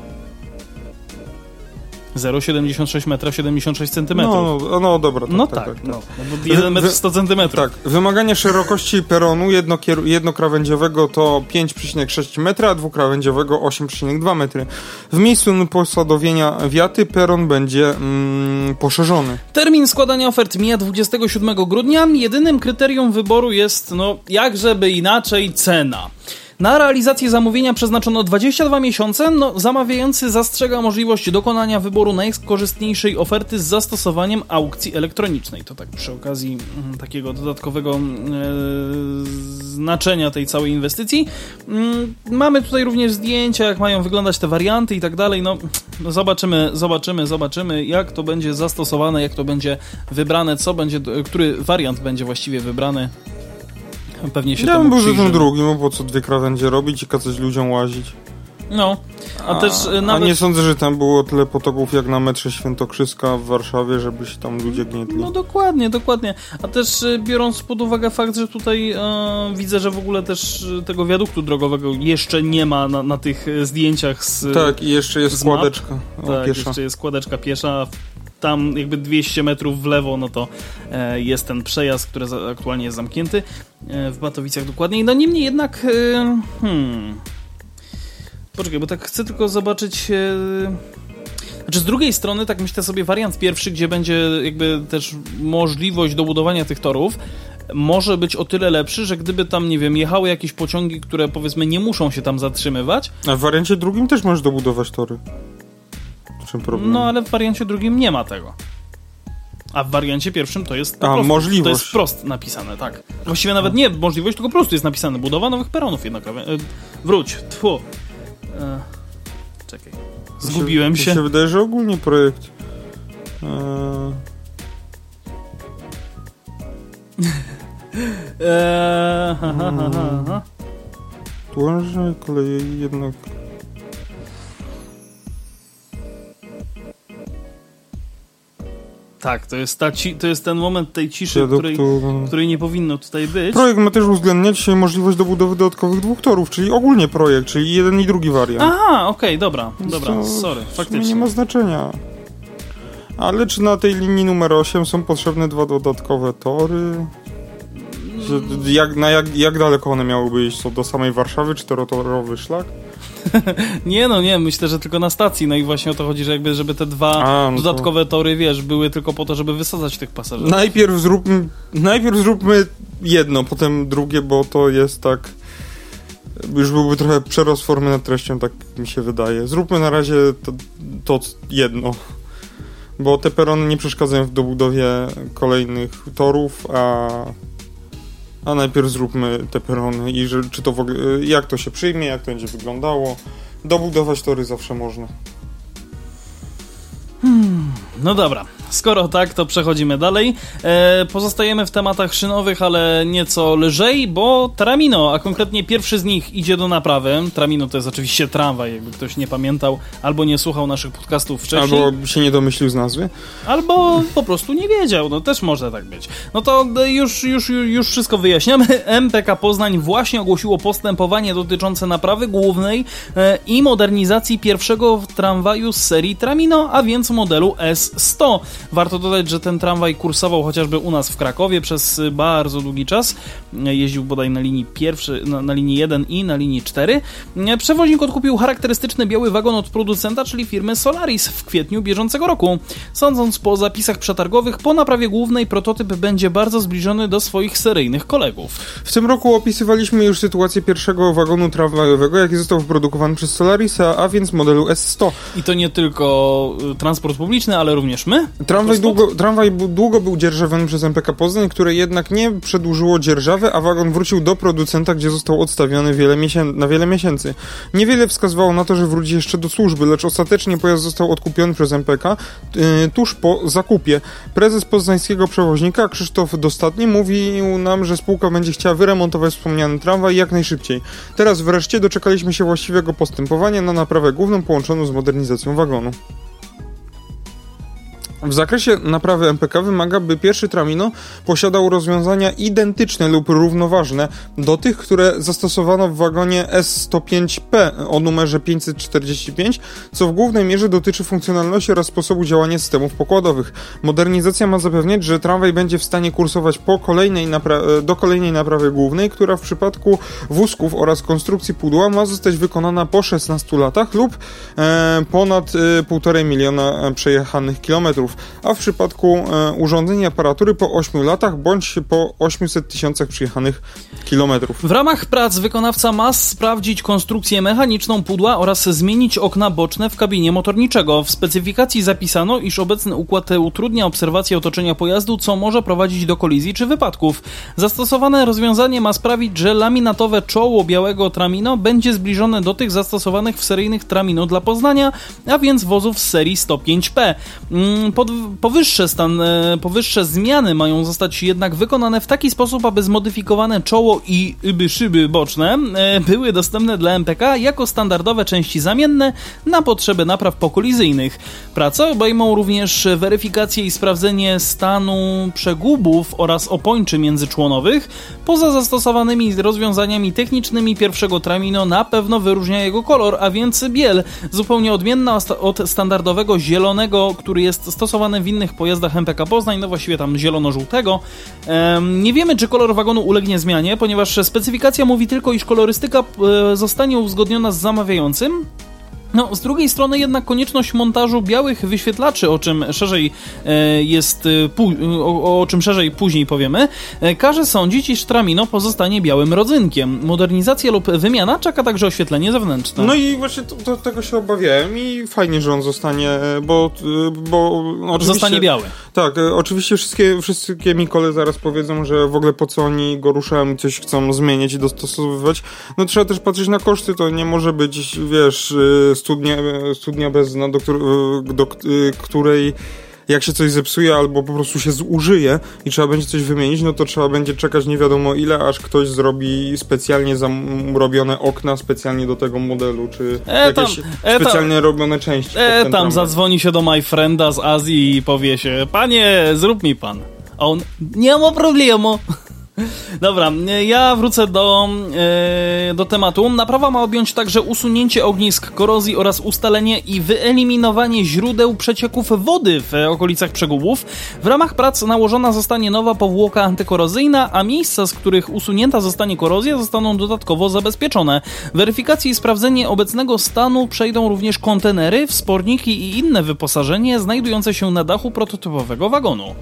0,76 metra, 76 cm. No, No, no dobra, tak, no tak, tak, tak, no. no bo 1 metr Wy- 100 cm. Tak, wymaganie szerokości peronu jednokier- jednokrawędziowego to 5,6 metra, a dwukrawędziowego 8,2 metry. W miejscu posadowienia wiaty peron będzie mm, poszerzony. Termin składania ofert mija 27 grudnia. Jedynym kryterium wyboru jest, no, jak żeby inaczej, cena. Na realizację zamówienia przeznaczono 22 miesiące. No, zamawiający zastrzega możliwość dokonania wyboru najkorzystniejszej oferty z zastosowaniem aukcji elektronicznej. To tak przy okazji mm, takiego dodatkowego mm, e, znaczenia tej całej inwestycji. Mm, Mamy tutaj również zdjęcia, jak mają wyglądać te warianty i tak dalej. No, no zobaczymy, zobaczymy, zobaczymy, jak to będzie zastosowane, jak to będzie wybrane, co będzie, który wariant będzie właściwie wybrany. Pewnie się Ja temu bym był tym drugim, po co dwie krawędzie robić i kazać ludziom łazić. No, a, też e, A nawet... nie sądzę, że tam było tyle potoków jak na metrze Świętokrzyska w Warszawie, żeby się tam ludzie gnietli. No dokładnie, dokładnie. A też e, biorąc pod uwagę fakt, że tutaj e, widzę, że w ogóle też tego wiaduktu drogowego jeszcze nie ma na, na tych zdjęciach z... tak, i jeszcze jest składeczka o, tak, piesza. jeszcze jest składeczka piesza. Tam jakby 200 metrów w lewo, no to e, jest ten przejazd, który aktualnie jest zamknięty e, w Batowicach dokładniej. No niemniej jednak, e, hmm, poczekaj, bo tak chcę tylko zobaczyć. Znaczy z drugiej strony, tak myślę sobie, wariant pierwszy, gdzie będzie jakby też możliwość dobudowania tych torów, może być o tyle lepszy, że gdyby tam, nie wiem, jechały jakieś pociągi, które powiedzmy nie muszą się tam zatrzymywać, A w wariancie drugim też możesz dobudować tory. Czym problem? No ale w wariancie drugim nie ma tego. A w wariancie pierwszym to jest A, możliwość. To jest wprost napisane, tak. Właściwie nawet nie możliwość, tylko po prostu jest napisane. Budowa nowych peronów jednakowe. E, wróć, tfu. E, czekaj. Zgubiłem Mi się. się wydaje, że ogólnie projekt. Eee, [LAUGHS] ha, ha, ha, ha, koleje jednak. Tak, to jest, ta ci, to jest ten moment tej ciszy, której, której nie powinno tutaj być. Projekt ma też uwzględniać możliwość dobudowy dodatkowych dwóch torów, czyli ogólnie projekt, czyli jeden i drugi wariant. Aha, okej, dobra, dobra, To sorry, faktycznie. nie ma znaczenia. Ale czy na tej linii numer 8 są potrzebne dwa dodatkowe tory? Jak, na jak, jak daleko one miałyby iść? Co, do samej Warszawy? Czterotorowy szlak? [LAUGHS] Nie no, nie, myślę, że tylko na stacji. No i właśnie o to chodzi, że jakby, żeby te dwa A, no to- dodatkowe tory, wiesz, były tylko po to, żeby wysadzać tych pasażerów. Najpierw zróbmy, najpierw zróbmy jedno, potem drugie, bo to jest tak... Już byłby trochę przerost formy nad treścią, tak mi się wydaje. Zróbmy na razie to, to jedno. Bo te perony nie przeszkadzają w dobudowie kolejnych torów, a, A najpierw zróbmy te perony i że, czy to w ogóle, jak to się przyjmie, jak to będzie wyglądało. Dobudować tory zawsze można. No dobra, skoro tak, to przechodzimy dalej. E, pozostajemy w tematach szynowych, ale nieco lżej, bo Tramino, a konkretnie pierwszy z nich idzie do naprawy. Tramino to jest oczywiście tramwaj, jakby ktoś nie pamiętał albo nie słuchał naszych podcastów wcześniej. Albo się nie domyślił z nazwy. Albo po prostu nie wiedział, no też może tak być. No to już, już, już wszystko wyjaśniamy. [LAUGHS] MPK Poznań właśnie ogłosiło postępowanie dotyczące naprawy głównej e, i modernizacji pierwszego tramwaju z serii Tramino, a więc modelu S100. Warto dodać, że ten tramwaj kursował chociażby u nas w Krakowie przez bardzo długi czas. Jeździł bodaj na linii pierwszy, na, na linii 1 i na linii 4. Przewoźnik odkupił charakterystyczny biały wagon od producenta, czyli firmy Solaris w kwietniu bieżącego roku. Sądząc po zapisach przetargowych, po naprawie głównej prototyp będzie bardzo zbliżony do swoich seryjnych kolegów. W tym roku opisywaliśmy już sytuację pierwszego wagonu tramwajowego, jaki został wyprodukowany przez Solarisa, a więc modelu S100. I to nie tylko y, transport publiczny, ale również my. Tramwaj długo, tramwaj długo był dzierżawiony przez MPK Poznań, które jednak nie przedłużyło dzierżawy, a wagon wrócił do producenta, gdzie został odstawiony wiele na wiele miesięcy. Niewiele wskazywało na to, że wróci jeszcze do służby, lecz ostatecznie pojazd został odkupiony przez MPK yy, tuż po zakupie. Prezes poznańskiego przewoźnika Krzysztof Dostatni mówił nam, że spółka będzie chciała wyremontować wspomniany tramwaj jak najszybciej. Teraz wreszcie doczekaliśmy się właściwego postępowania na naprawę główną połączoną z modernizacją wagonu. W zakresie naprawy MPK wymaga, by pierwszy Tramino posiadał rozwiązania identyczne lub równoważne do tych, które zastosowano w wagonie S105P o numerze 545, co w głównej mierze dotyczy funkcjonalności oraz sposobu działania systemów pokładowych. Modernizacja ma zapewniać, że tramwaj będzie w stanie kursować po kolejnej do kolejnej naprawy głównej, która w przypadku wózków oraz konstrukcji pudła ma zostać wykonana po 16 latach lub e, ponad e, 1,5 miliona przejechanych kilometrów a w przypadku e, urządzeń i aparatury po 8 latach bądź po 800 tysiącach przyjechanych kilometrów. W ramach prac wykonawca ma sprawdzić konstrukcję mechaniczną pudła oraz zmienić okna boczne w kabinie motorniczego. W specyfikacji zapisano, iż obecny układ utrudnia obserwację otoczenia pojazdu, co może prowadzić do kolizji czy wypadków. Zastosowane rozwiązanie ma sprawić, że laminatowe czoło białego Tramino będzie zbliżone do tych zastosowanych w seryjnych Tramino dla Poznania, a więc wozów z serii 105P. Pod, powyższe, stan, e, powyższe zmiany mają zostać jednak wykonane w taki sposób, aby zmodyfikowane czoło i yby szyby boczne e, były dostępne dla MPK jako standardowe części zamienne na potrzeby napraw pokolizyjnych. Prace obejmą również weryfikację i sprawdzenie stanu przegubów oraz opończy międzyczłonowych. Poza zastosowanymi rozwiązaniami technicznymi pierwszego Tramino na pewno wyróżnia jego kolor, a więc biel, zupełnie odmienna od standardowego zielonego, który jest stosowany stosowany w innych pojazdach MPK Poznań, no właściwie tam zielono-żółtego. Nie wiemy, czy kolor wagonu ulegnie zmianie, ponieważ specyfikacja mówi tylko, iż kolorystyka e, zostanie uzgodniona z zamawiającym, no, z drugiej strony jednak konieczność montażu białych wyświetlaczy, o czym szerzej e, jest, e, o, o, czym szerzej później powiemy, e, każe sądzić, iż Tramino pozostanie białym rodzynkiem. Modernizacja lub wymiana czeka także oświetlenie zewnętrzne. No i właśnie to, to, tego się obawiałem i fajnie, że on zostanie, bo... bo oczywiście, zostanie biały. Tak, oczywiście wszystkie, wszystkie Mikole zaraz powiedzą, że w ogóle po co oni go ruszają coś chcą zmieniać i dostosowywać. No trzeba też patrzeć na koszty, to nie może być, wiesz studnia, studnia bez dna, do, do, której jak się coś zepsuje albo po prostu się zużyje i trzeba będzie coś wymienić, no to trzeba będzie czekać nie wiadomo ile, aż ktoś zrobi specjalnie robione okna specjalnie do tego modelu, czy e, jakieś e, specjalnie tam, robione części. E, tam zadzwoni się do my frienda z Azji i powie się, panie, zrób mi pan. A on, nie ma problemu. Dobra, ja wrócę do, e, do tematu. Naprawa ma objąć także usunięcie ognisk korozji oraz ustalenie i wyeliminowanie źródeł przecieków wody w okolicach przegubów. W ramach prac nałożona zostanie nowa powłoka antykorozyjna, a miejsca, z których usunięta zostanie korozja, zostaną dodatkowo zabezpieczone. Weryfikację i sprawdzenie obecnego stanu przejdą również kontenery, wsporniki i inne wyposażenie znajdujące się na dachu prototypowego wagonu.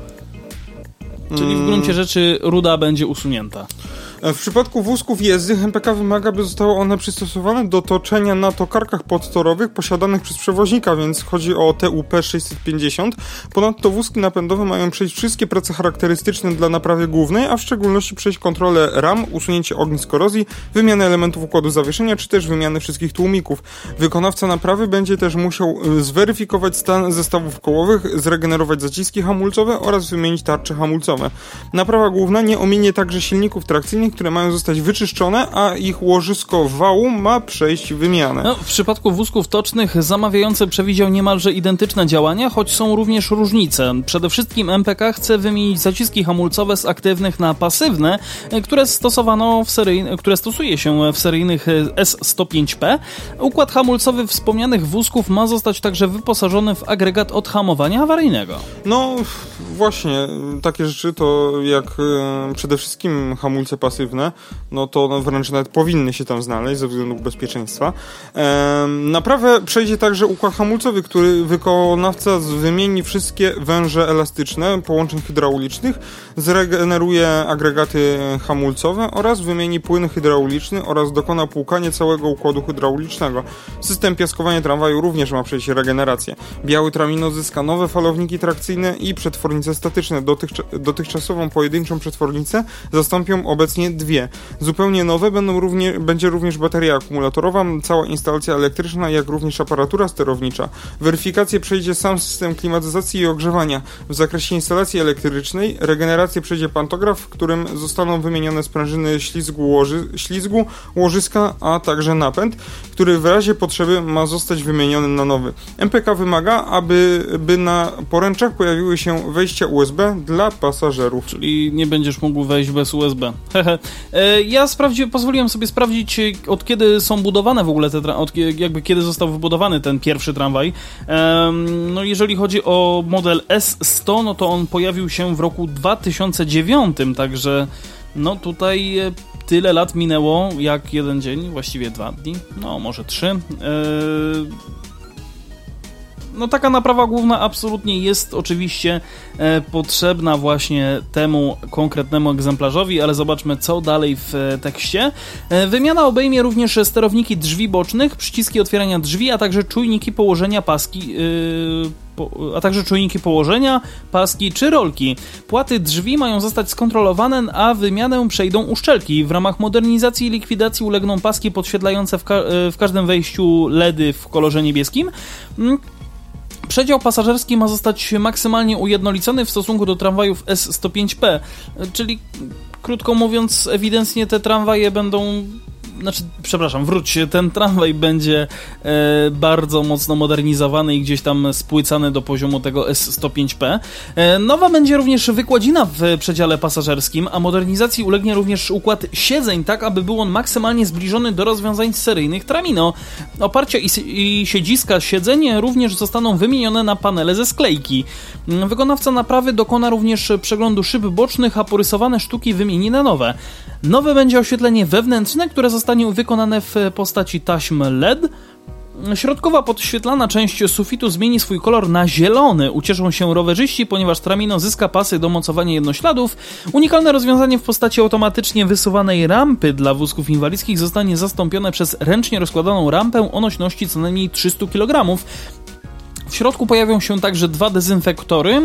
Czyli w gruncie rzeczy ruda będzie usunięta. E, w przypadku wózków jezdy MPK wymaga, by zostały one przystosowane do toczenia na tokarkach podtorowych posiadanych przez przewoźnika, więc chodzi o TUP 650. Ponadto wózki napędowe mają przejść wszystkie prace charakterystyczne dla naprawy głównej, a w szczególności przejść kontrolę ram, usunięcie ognisk korozji, wymianę elementów układu zawieszenia, czy też wymianę wszystkich tłumików. Wykonawca naprawy będzie też musiał e, zweryfikować stan zestawów kołowych, zregenerować zaciski hamulcowe oraz wymienić tarcze hamulcowe. Naprawa główna nie ominie także silników trakcyjnych, które mają zostać wyczyszczone, a ich łożysko wału ma przejść wymianę. No, w przypadku wózków tocznych zamawiający przewidział niemalże identyczne działania, choć są również różnice. Przede wszystkim MPK chce wymienić zaciski hamulcowe z aktywnych na pasywne, które stosowano w seryjn- które stosuje się w seryjnych S105P. Układ hamulcowy wspomnianych wózków ma zostać także wyposażony w agregat odhamowania awaryjnego. No właśnie, takie rzeczy to jak e, przede wszystkim hamulce pasywne, no to wręcz nawet powinny się tam znaleźć ze względów bezpieczeństwa. Naprawę przejdzie także układ hamulcowy, który wykonawca wymieni wszystkie węże elastyczne połączeń hydraulicznych, zregeneruje agregaty hamulcowe oraz wymieni płyn hydrauliczny oraz dokona płukanie całego układu hydraulicznego. System piaskowania tramwaju również ma przejść regenerację. Biały tramino zyska nowe falowniki trakcyjne i przetwornice statyczne. Dotychcza dotychczasową pojedynczą przetwornicę zastąpią obecnie dwie. Zupełnie nowe będą równie, będzie również bateria akumulatorowa, cała instalacja elektryczna, jak również aparatura sterownicza. Weryfikację przejdzie sam system klimatyzacji i ogrzewania. W zakresie instalacji elektrycznej regenerację przejdzie pantograf, w którym zostaną wymienione sprężyny ślizgu, łoży, ślizgu łożyska, a także napęd, który w razie potrzeby ma zostać wymieniony na nowy. MPK wymaga, aby by na poręczach pojawiły się wejścia USB dla pasażerów. Czyli nie będziesz mógł wejść bez USB. E, ja sprawdzi, pozwoliłem sobie sprawdzić, od kiedy są budowane w ogóle te od, jakby kiedy został wybudowany ten pierwszy tramwaj. No jeżeli chodzi o model S100, no to on pojawił się w roku 2009, także no tutaj e, tyle lat minęło jak jeden dzień, właściwie dwa dni, no może trzy. Eee, no taka naprawa główna absolutnie jest oczywiście e, potrzebna właśnie temu konkretnemu egzemplarzowi, ale zobaczmy co dalej w e, tekście. E, wymiana obejmie również sterowniki drzwi bocznych, przyciski otwierania drzwi, a także czujniki położenia paski a także czujniki położenia, paski czy rolki. Płaty drzwi mają zostać skontrolowane, a wymianę przejdą uszczelki. W ramach modernizacji i likwidacji ulegną paski podświetlające w, ka w każdym wejściu LEDy w kolorze niebieskim. Przedział pasażerski ma zostać maksymalnie ujednolicony w stosunku do tramwajów S105P, czyli krótko mówiąc, ewidentnie te tramwaje będą znaczy, przepraszam, wróć, ten tramwaj będzie e, bardzo mocno modernizowany i gdzieś tam spłycany do poziomu tego S105P. E, nowa będzie również wykładzina w przedziale pasażerskim, a modernizacji ulegnie również układ siedzeń, tak aby był on maksymalnie zbliżony do rozwiązań seryjnych Tramino. Oparcia i, i siedziska siedzeń również zostaną wymienione na panele ze sklejki. Wykonawca naprawy dokona również przeglądu szyb bocznych, a porysowane sztuki wymieni na nowe. Nowe będzie oświetlenie wewnętrzne, które zostanie wykonane w postaci taśm LED. Środkowa podświetlana część sufitu zmieni swój kolor na zielony. Ucieszą się rowerzyści, ponieważ Tramino zyska pasy do mocowania jednośladów. Unikalne rozwiązanie w postaci automatycznie wysuwanej rampy dla wózków inwalidzkich zostanie zastąpione przez ręcznie rozkładaną rampę o nośności co najmniej 300 kg. W środku pojawią się także dwa dezynfektory, e,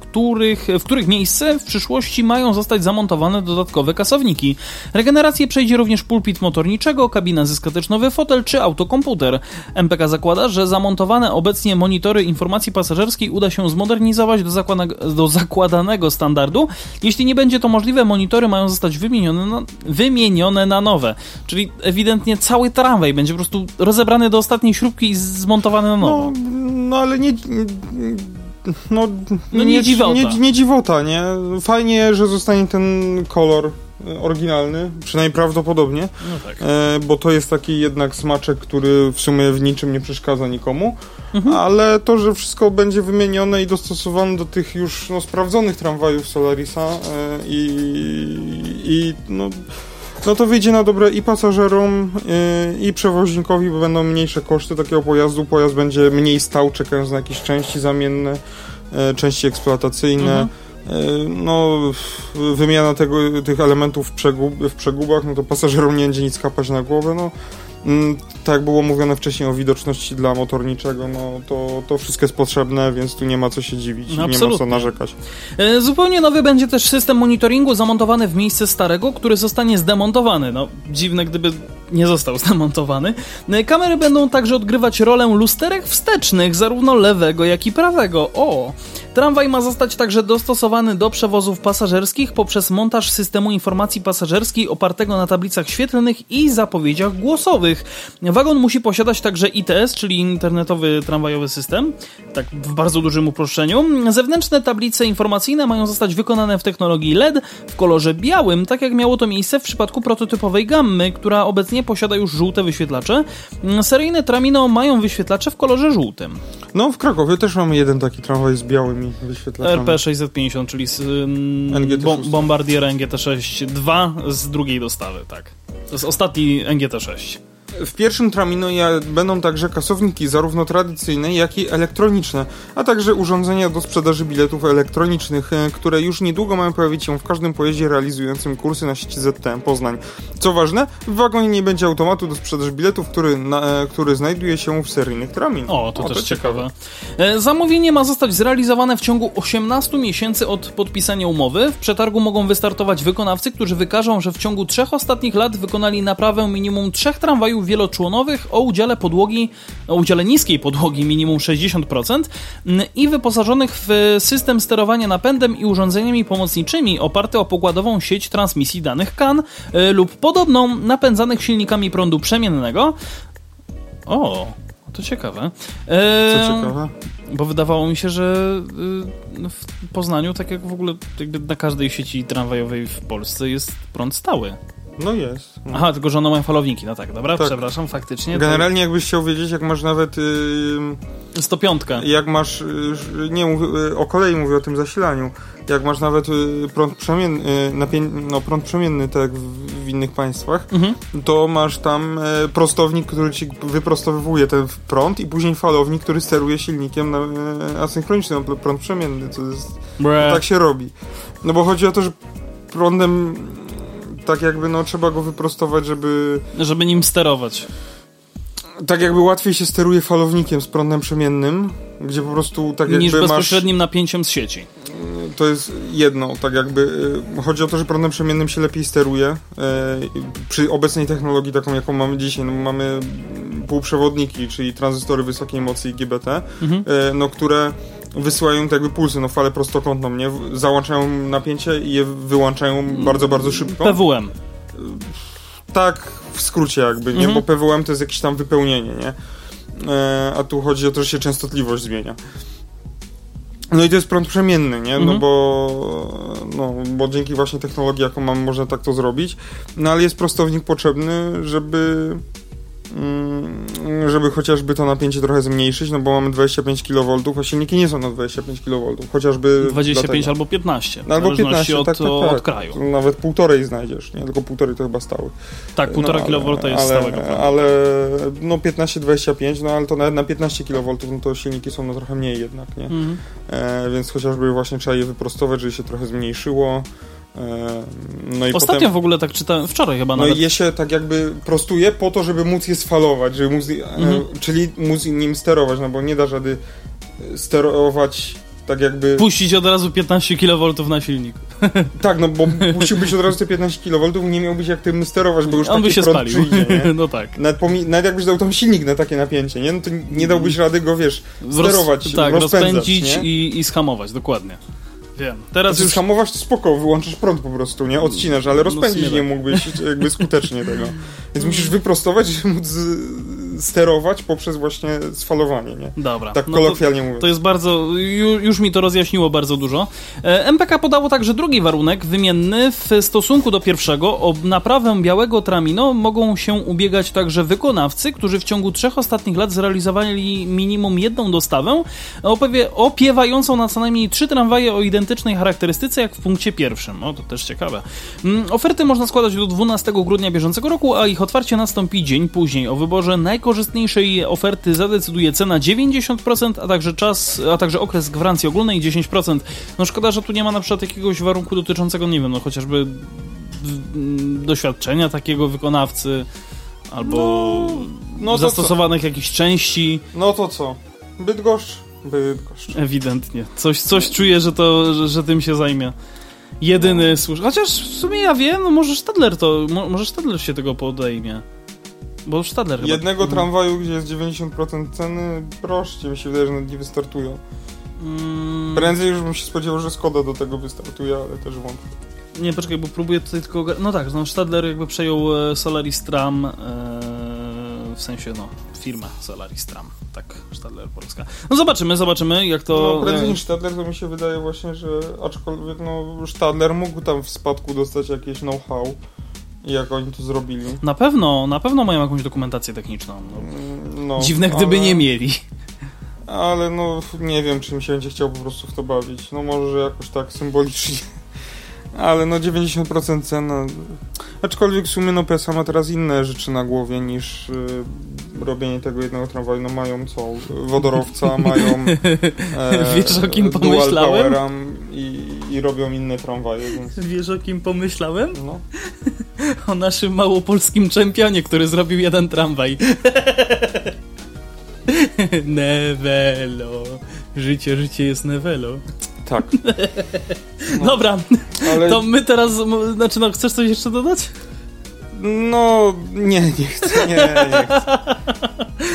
których, w których miejsce w przyszłości mają zostać zamontowane dodatkowe kasowniki. Regenerację przejdzie również pulpit motorniczego, kabina zyska też nowy fotel czy autokomputer. MPK zakłada, że zamontowane obecnie monitory informacji pasażerskiej uda się zmodernizować do, zakłada, do zakładanego standardu. Jeśli nie będzie to możliwe, monitory mają zostać wymienione na, wymienione na nowe. Czyli ewidentnie cały tramwaj będzie po prostu rozebrany do ostatniej śrubki i zmontowany na nowo. No no ale nie... No, no nie, nie, dziwota. Nie, nie dziwota, nie? Fajnie, że zostanie ten kolor e, oryginalny, przynajmniej prawdopodobnie, no tak. e, bo to jest taki jednak smaczek, który w sumie w niczym nie przeszkadza nikomu, mhm. ale to, że wszystko będzie wymienione i dostosowane do tych już no, sprawdzonych tramwajów Solarisa e, i, i no no to wyjdzie na dobre i pasażerom, yy, i przewoźnikowi, bo będą mniejsze koszty takiego pojazdu. Pojazd będzie mniej stał, czekając na jakieś części zamienne, yy, części eksploatacyjne. Mhm. no, wymiana tego, tych elementów w, przegub, w przegubach, no to pasażerom nie będzie nic kapać na głowę, no tak jak było mówione wcześniej o widoczności dla motorniczego, no to, to wszystko jest potrzebne, więc tu nie ma co się dziwić, no, nie ma co narzekać. E, zupełnie nowy będzie też system monitoringu zamontowany w miejsce starego, który zostanie zdemontowany. No, dziwne gdyby nie został zdemontowany. E, kamery będą także odgrywać rolę lusterek wstecznych, zarówno lewego, jak i prawego. O! Tramwaj ma zostać także dostosowany do przewozów pasażerskich poprzez montaż systemu informacji pasażerskiej opartego na tablicach świetlnych i zapowiedziach głosowych. Wagon musi posiadać także ITS, czyli internetowy tramwajowy system, tak w bardzo dużym uproszczeniu. Zewnętrzne tablice informacyjne mają zostać wykonane w technologii LED w kolorze białym, tak jak miało to miejsce w przypadku prototypowej gammy, która obecnie posiada już żółte wyświetlacze. Seryjne Tramino mają wyświetlacze w kolorze żółtym. No, w Krakowie też mamy jeden taki tramwaj z białymi wyświetlaczami. RP650, czyli z, um, bo, Bombardier NGT6 2 z drugiej dostawy, tak. To jest ostatni NGT6. W pierwszym Tramino będą także kasowniki, zarówno tradycyjne, jak i elektroniczne, a także urządzenia do sprzedaży biletów elektronicznych, e, które już niedługo mają pojawić się w każdym pojeździe realizującym kursy na sieci ZTM Poznań. Co ważne, w wagonie nie będzie automatu do sprzedaży biletów, który, na, e, który znajduje się w seryjnych Tramino. O, to o, też to ciekawe. ciekawe. Zamówienie ma zostać zrealizowane w ciągu 18 miesięcy od podpisania umowy. W przetargu mogą wystartować wykonawcy, którzy wykażą, że w ciągu trzech ostatnich lat wykonali naprawę minimum trzech tramwajów wieloczłonowych o udziale podłogi, o udziale niskiej podłogi minimum 60% mm, i wyposażonych w system sterowania napędem i urządzeniami pomocniczymi oparte o pokładową sieć transmisji danych CAN y, lub podobną napędzanych silnikami prądu przemiennego. O, to ciekawe. E, Co ciekawe? Bo wydawało mi się, że y, w Poznaniu, tak jak w ogóle na każdej sieci tramwajowej w Polsce jest prąd stały. No jest. No. Aha, tylko że one mają falowniki. No tak, dobra, tak. przepraszam, faktycznie. Generalnie to... jakbyś chciał wiedzieć, jak masz nawet... Yy, 105. Jak masz... Yy, nie, mówię, yy, o kolei mówię o tym zasilaniu. Jak masz nawet yy, prąd przemienny, no, prąd przemienny, tak jak w, w innych państwach, mhm. to masz tam yy, prostownik, który ci wyprostowuje ten prąd i później falownik, który steruje silnikiem na, yy, asynchronicznym, prąd przemienny. To jest, tak się robi. No bo chodzi o to, że prądem tak jakby no trzeba go wyprostować, żeby... Żeby nim sterować. Tak jakby łatwiej się steruje falownikiem z prądem przemiennym, gdzie po prostu tak jakby Niż bezpośrednim masz... napięciem z sieci. To jest jedno, tak jakby y, chodzi o to, że prądem przemiennym się lepiej steruje y, przy obecnej technologii taką, jaką mamy dzisiaj, no mamy półprzewodniki, czyli tranzystory wysokiej mocy IGBT, mhm. Y, no które wysyłają tak jakby pulsy, no falę prostokątną, nie? Załączają napięcie i je wyłączają bardzo, bardzo szybko. PWM. Tak, w skrócie jakby, nie? Mhm. Bo PWM to jest jakieś tam wypełnienie, nie? E, a tu chodzi o to, że się częstotliwość zmienia. No i to jest prąd przemienny, nie? No mhm. bo, no bo dzięki właśnie technologii, jaką mamy, można tak to zrobić. No ale jest prostownik potrzebny, żeby żeby chociażby to napięcie trochę zmniejszyć, no bo mamy 25 kV, a silniki nie są na 25 kV, chociażby 25 albo 15, no, albo 15, od, tak, tak, tak. od kraju. Nawet półtorej znajdziesz, nie? Tylko półtorej to chyba stały. Tak, półtora no, kV jest ale, stałego. Ale no 15-25, no ale to nawet na 15 kV no to silniki są no trochę mniej jednak, nie? Mhm. E, więc chociażby właśnie trzeba je wyprostować, żeby się trochę zmniejszyło. No i Ostatnio potem, w ogóle tak czytałem, wczoraj chyba no nawet. No i je się tak jakby prostuje po to, żeby móc je sfalować, żeby móc, mhm. czyli móc nim sterować, no bo nie da rady sterować tak jakby... Puścić od razu 15 kV na silnik. [LAUGHS] Tak, no bo musiałbyś od razu te 15 kV, nie miałbyś jak tym sterować, bo już On by się spalił. przyjdzie, nie? [LAUGHS] No tak. Nawet, nawet jakbyś dał tam silnik na takie napięcie, nie? No to nie dałbyś rady go, wiesz, sterować, Roz, Tak, rozpędzić i, i schamować, dokładnie. Wiem. Teraz znaczy, już... Hamować to spoko, wyłączysz prąd po prostu, nie? Odcinasz, ale no, rozpędzić nie mógłbyś jakby skutecznie tego. Więc musisz wyprostować, żeby móc sterować poprzez właśnie sfalowanie, nie? Dobra. Tak no kolokwialnie mówiąc. To jest bardzo, już mi to rozjaśniło bardzo dużo. E, MPK podało także drugi warunek wymienny w stosunku do pierwszego. O naprawę białego tramino mogą się ubiegać także wykonawcy, którzy w ciągu trzech ostatnich lat zrealizowali minimum jedną dostawę opiewającą na co najmniej trzy tramwaje o identycznej charakterystyce jak w punkcie pierwszym. O, to też ciekawe. Mm, oferty można składać do 12 grudnia bieżącego roku, a ich otwarcie nastąpi dzień później. O wyborze najkonieczniejszego najkorzystniejszej oferty zadecyduje cena 90%, a także czas, a także okres gwarancji ogólnej 10%. No szkoda, że tu nie ma na przykład jakiegoś warunku dotyczącego, nie wiem, no chociażby doświadczenia takiego wykonawcy albo No, no to zastosowanych jakichś części. No to co? Bydgoszcz? Bydgoszcz. Ewidentnie. Coś, coś czuję, że to, że, że tym się zajmie. Jedyny słuszny. Chociaż w sumie ja wiem, no może Stadler to, mo, może Stadler się tego podejmie. Bo Stadler chyba... Jednego tramwaju, gdzie jest 90% ceny, proszę, mi się wydaje, że nawet nie wystartują. Mm, Prędzej już bym się spodziewał, że Skoda do tego wystartuje, ale też wątpię. nie, poczekaj, bo próbuję tutaj tylko... No tak, no Stadler jakby przejął e, Solaris Tram, e, w sensie, no, firmę Solaris Tram. Tak, Stadler Polska. No zobaczymy, zobaczymy, jak to... No, prędzej niż Stadler to mi się wydaje właśnie, że aczkolwiek no Stadler mógł tam w spadku dostać jakieś know-how i jak oni to zrobili. Na pewno, na pewno mają jakąś dokumentację techniczną. No. Mm, No, Dziwne, gdyby ale- nie mieli. Ale no nie wiem, czy mi się będzie chciał po prostu w to bawić. No może jakoś tak symbolicznie. Ale no 90% cena. Aczkolwiek w sumie no PSA ma teraz inne rzeczy na głowie niż y, robienie tego jednego tramwaju. No mają co? Wodorowca, [LAUGHS] mają e, Wiesz, o kim dual pomyślałem? powera i, i robią inne tramwaje, więc Wiesz o kim pomyślałem? no. [LAUGHS] O naszym małopolskim czempionie, który zrobił jeden tramwaj. [LAUGHS] Nevelo. Życie, życie jest Nevelo. Tak. [LAUGHS] Dobra, Ale to my teraz... Znaczy, no, chcesz coś jeszcze dodać? No nie, nie chcę, nie, nie chcę.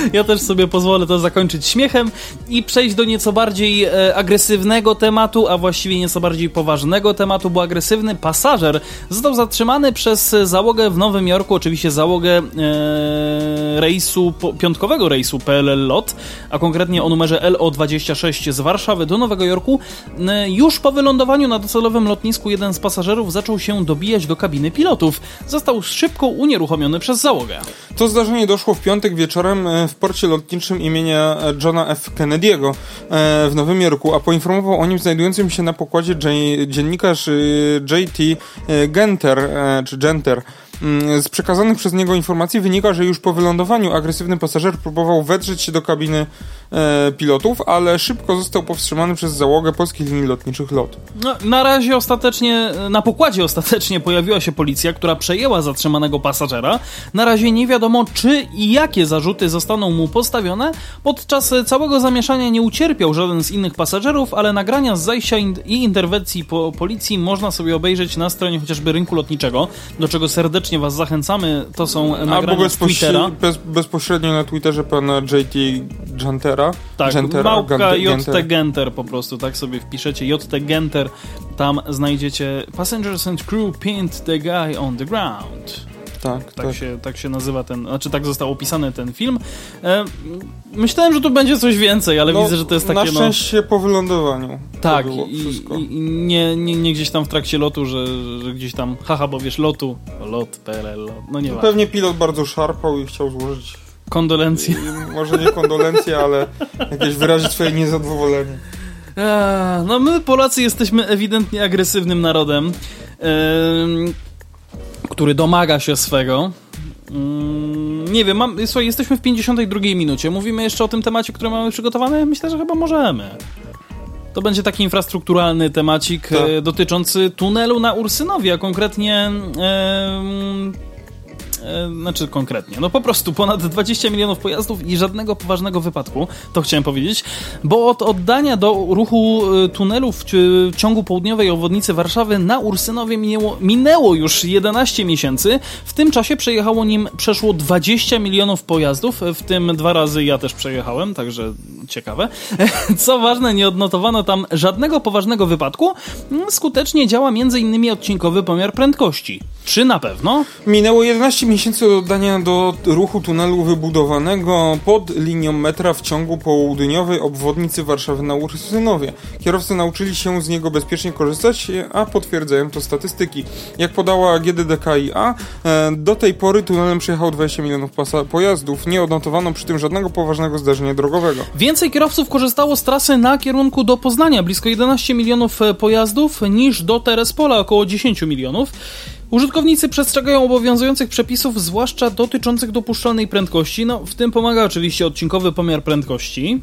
[LAUGHS] Ja też sobie pozwolę to zakończyć śmiechem i przejść do nieco bardziej e, agresywnego tematu, a właściwie nieco bardziej poważnego tematu, bo agresywny pasażer został zatrzymany przez załogę w Nowym Jorku, oczywiście załogę e, rejsu, po, piątkowego rejsu PLL LOT, a konkretnie o numerze LO26 z Warszawy do Nowego Jorku. E, już po wylądowaniu na docelowym lotnisku jeden z pasażerów zaczął się dobijać do kabiny pilotów. Został szybko unieruchomiony przez załogę. To zdarzenie doszło w piątek wieczorem e, w porcie lotniczym imienia e, Johna F. Kennedy'ego e, w Nowym Jorku, a poinformował o nim znajdującym się na pokładzie dzi- dziennikarz e, J.T. Genter, czy Genter. Mm, Z przekazanych przez niego informacji wynika, że już po wylądowaniu agresywny pasażer próbował wedrzeć się do kabiny e, pilotów, ale szybko został powstrzymany przez załogę polskich linii lotniczych LOT. No, na razie ostatecznie, na pokładzie ostatecznie pojawiła się policja, która przejęła zatrzymanego pasażera. Na razie nie wiadomo, czy i jakie zarzuty zostaną mu postawione. Podczas całego zamieszania nie ucierpiał żaden z innych pasażerów, ale nagrania z zajścia in- i interwencji po policji można sobie obejrzeć na stronie chociażby rynku lotniczego, do czego serdecznie Was zachęcamy. To są Albo nagrania z Twittera. bezpośrednio, bez, bezpośrednio na Twitterze pana J.T. Gentera. Tak, Gentera, małpka Gante- JT. Genter po prostu, tak sobie wpiszecie JT Genter, tam znajdziecie Passengers and crew pinned the guy on the ground. Tak, Tak, tak. Się, tak się nazywa ten, znaczy tak został opisany ten film. E, myślałem, że tu będzie coś więcej, ale No, widzę, że to jest Na takie no... szczęście po wylądowaniu. Tak, i, i, nie, nie, nie gdzieś tam w trakcie lotu, że, że gdzieś tam, haha, bo wiesz, lotu, lot, PRL, lot, no nie ma. Pewnie pilot bardzo szarpał i chciał złożyć Kondolencje. i może nie kondolencje, ale jakieś wyrazić swoje niezadowolenie. Eee, No my Polacy jesteśmy ewidentnie agresywnym narodem, em, który domaga się swego. Mm, Nie wiem, mam, słuchaj, jesteśmy w 52 minucie. Mówimy jeszcze o tym temacie, który mamy przygotowany? Myślę, że chyba możemy. To będzie taki infrastrukturalny temacik Tak. e, dotyczący tunelu na Ursynowie, a konkretnie. e, znaczy konkretnie, no po prostu ponad 20 milionów pojazdów i żadnego poważnego wypadku, to chciałem powiedzieć, bo od oddania do ruchu e, tunelu w ci- ciągu południowej obwodnicy Warszawy na Ursynowie minęło, minęło już 11 miesięcy, w tym czasie przejechało nim przeszło 20 milionów pojazdów, w tym dwa razy ja też przejechałem, także ciekawe. [LAUGHS] Co ważne, nie odnotowano tam żadnego poważnego wypadku, skutecznie działa m.in. odcinkowy pomiar prędkości. Czy na pewno? Minęło 11 miesięcy od oddania do ruchu tunelu wybudowanego pod linią metra w ciągu południowej obwodnicy Warszawy na Ursynowie. Kierowcy nauczyli się z niego bezpiecznie korzystać, a potwierdzają to statystyki. Jak podała GDDKiA, e, do tej pory tunelem przejechało 20 milionów pojazdów. Nie odnotowano przy tym żadnego poważnego zdarzenia drogowego. Więcej więcej kierowców korzystało z trasy na kierunku do Poznania, blisko 11 milionów e, pojazdów, niż do Terespola, około 10 milionów. Użytkownicy przestrzegają obowiązujących przepisów, zwłaszcza dotyczących dopuszczalnej prędkości. No, w tym pomaga oczywiście odcinkowy pomiar prędkości.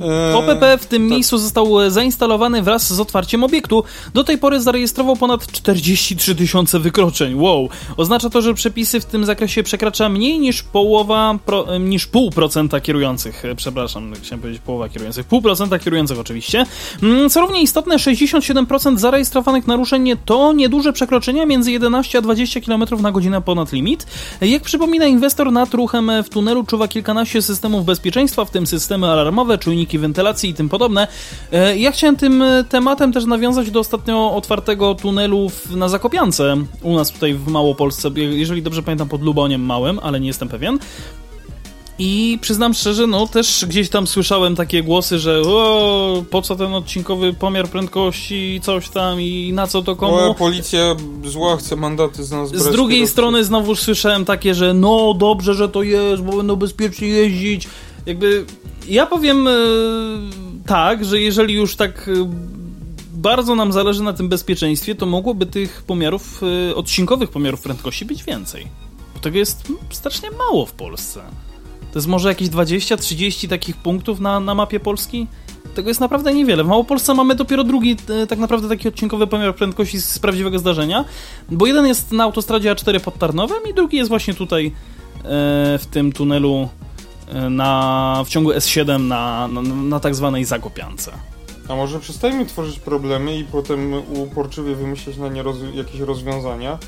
E, OPP w tym miejscu został zainstalowany wraz z otwarciem obiektu. Do tej pory zarejestrował ponad 43 tysiące wykroczeń. Wow. Oznacza to, że przepisy w tym zakresie przekracza mniej niż połowa, pro, niż pół procenta kierujących. E, Przepraszam, chciałem powiedzieć połowa kierujących. Pół procenta kierujących oczywiście. Mm, Co równie istotne, 67% zarejestrowanych naruszeń to nieduże przekroczenia między 11 a 20 km na godzinę ponad limit. Jak przypomina inwestor, nad ruchem w tunelu czuwa kilkanaście systemów bezpieczeństwa, w tym systemy alarmowe, czujniki wentylacji i tym podobne. E, Ja chciałem tym e, tematem też nawiązać do ostatnio otwartego tunelu na Zakopiance, u nas tutaj w Małopolsce, jeżeli dobrze pamiętam pod Luboniem Małym, ale nie jestem pewien. I przyznam szczerze, no też gdzieś tam słyszałem takie głosy, że o, po co ten odcinkowy pomiar prędkości coś tam i na co to komu. O, policja zła chce mandaty z nas Z drugiej strony znowu słyszałem takie, że no dobrze, że to jest, bo będą bezpiecznie jeździć. Jakby ja powiem e, tak, że jeżeli już tak e, bardzo nam zależy na tym bezpieczeństwie, to mogłoby tych pomiarów, e, odcinkowych pomiarów prędkości być więcej. Bo tego jest strasznie mało w Polsce. To jest może jakieś 20-30 takich punktów na, na mapie Polski? Tego jest naprawdę niewiele. W Małopolsce mamy dopiero drugi, tak naprawdę taki odcinkowy pomiar prędkości z prawdziwego zdarzenia, bo jeden jest na autostradzie A4 pod Tarnowem i drugi jest właśnie tutaj w tym tunelu na, w ciągu S7 na, na, na tak zwanej Zakopiance. A może przestajmy tworzyć problemy i potem uporczywie wymyśleć na nie roz jakieś rozwiązania,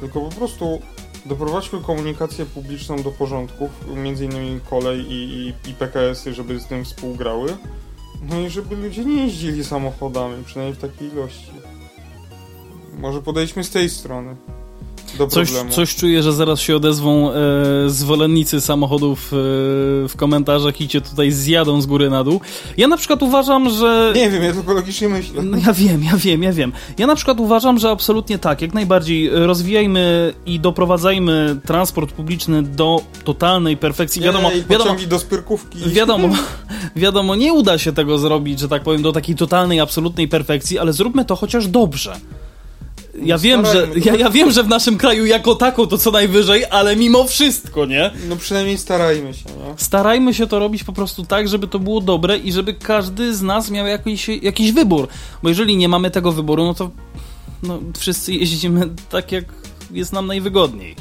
tylko po prostu doprowadźmy komunikację publiczną do porządków, między innymi kolej i, i, i PKS-y, żeby z tym współgrały. No i żeby ludzie nie jeździli samochodami, przynajmniej w takiej ilości. Może podejdźmy z tej strony do Coś, problemu. coś czuję, że zaraz się odezwą e, zwolennicy samochodów e, w komentarzach i cię tutaj zjadą z góry na dół. Ja na przykład uważam, że... Nie wiem, ja tylko logicznie myślę. No ja wiem, ja wiem, ja wiem. Ja na przykład uważam, że absolutnie tak, jak najbardziej rozwijajmy i doprowadzajmy transport publiczny do totalnej perfekcji. Wiadomo, Ej, wiadomo, do spyrkówki. wiadomo, [LAUGHS] wiadomo, nie uda się tego zrobić, że tak powiem, do takiej totalnej, absolutnej perfekcji, ale zróbmy to chociaż dobrze. Ja No wiem, że, ja, ja wiem, że w naszym kraju jako tako to co najwyżej, ale mimo wszystko, nie? No przynajmniej starajmy się, nie? Starajmy się to robić po prostu tak, żeby to było dobre i żeby każdy z nas miał jakiś, jakiś wybór. Bo jeżeli nie mamy tego wyboru, no to no, wszyscy jeździmy tak, jak jest nam najwygodniej.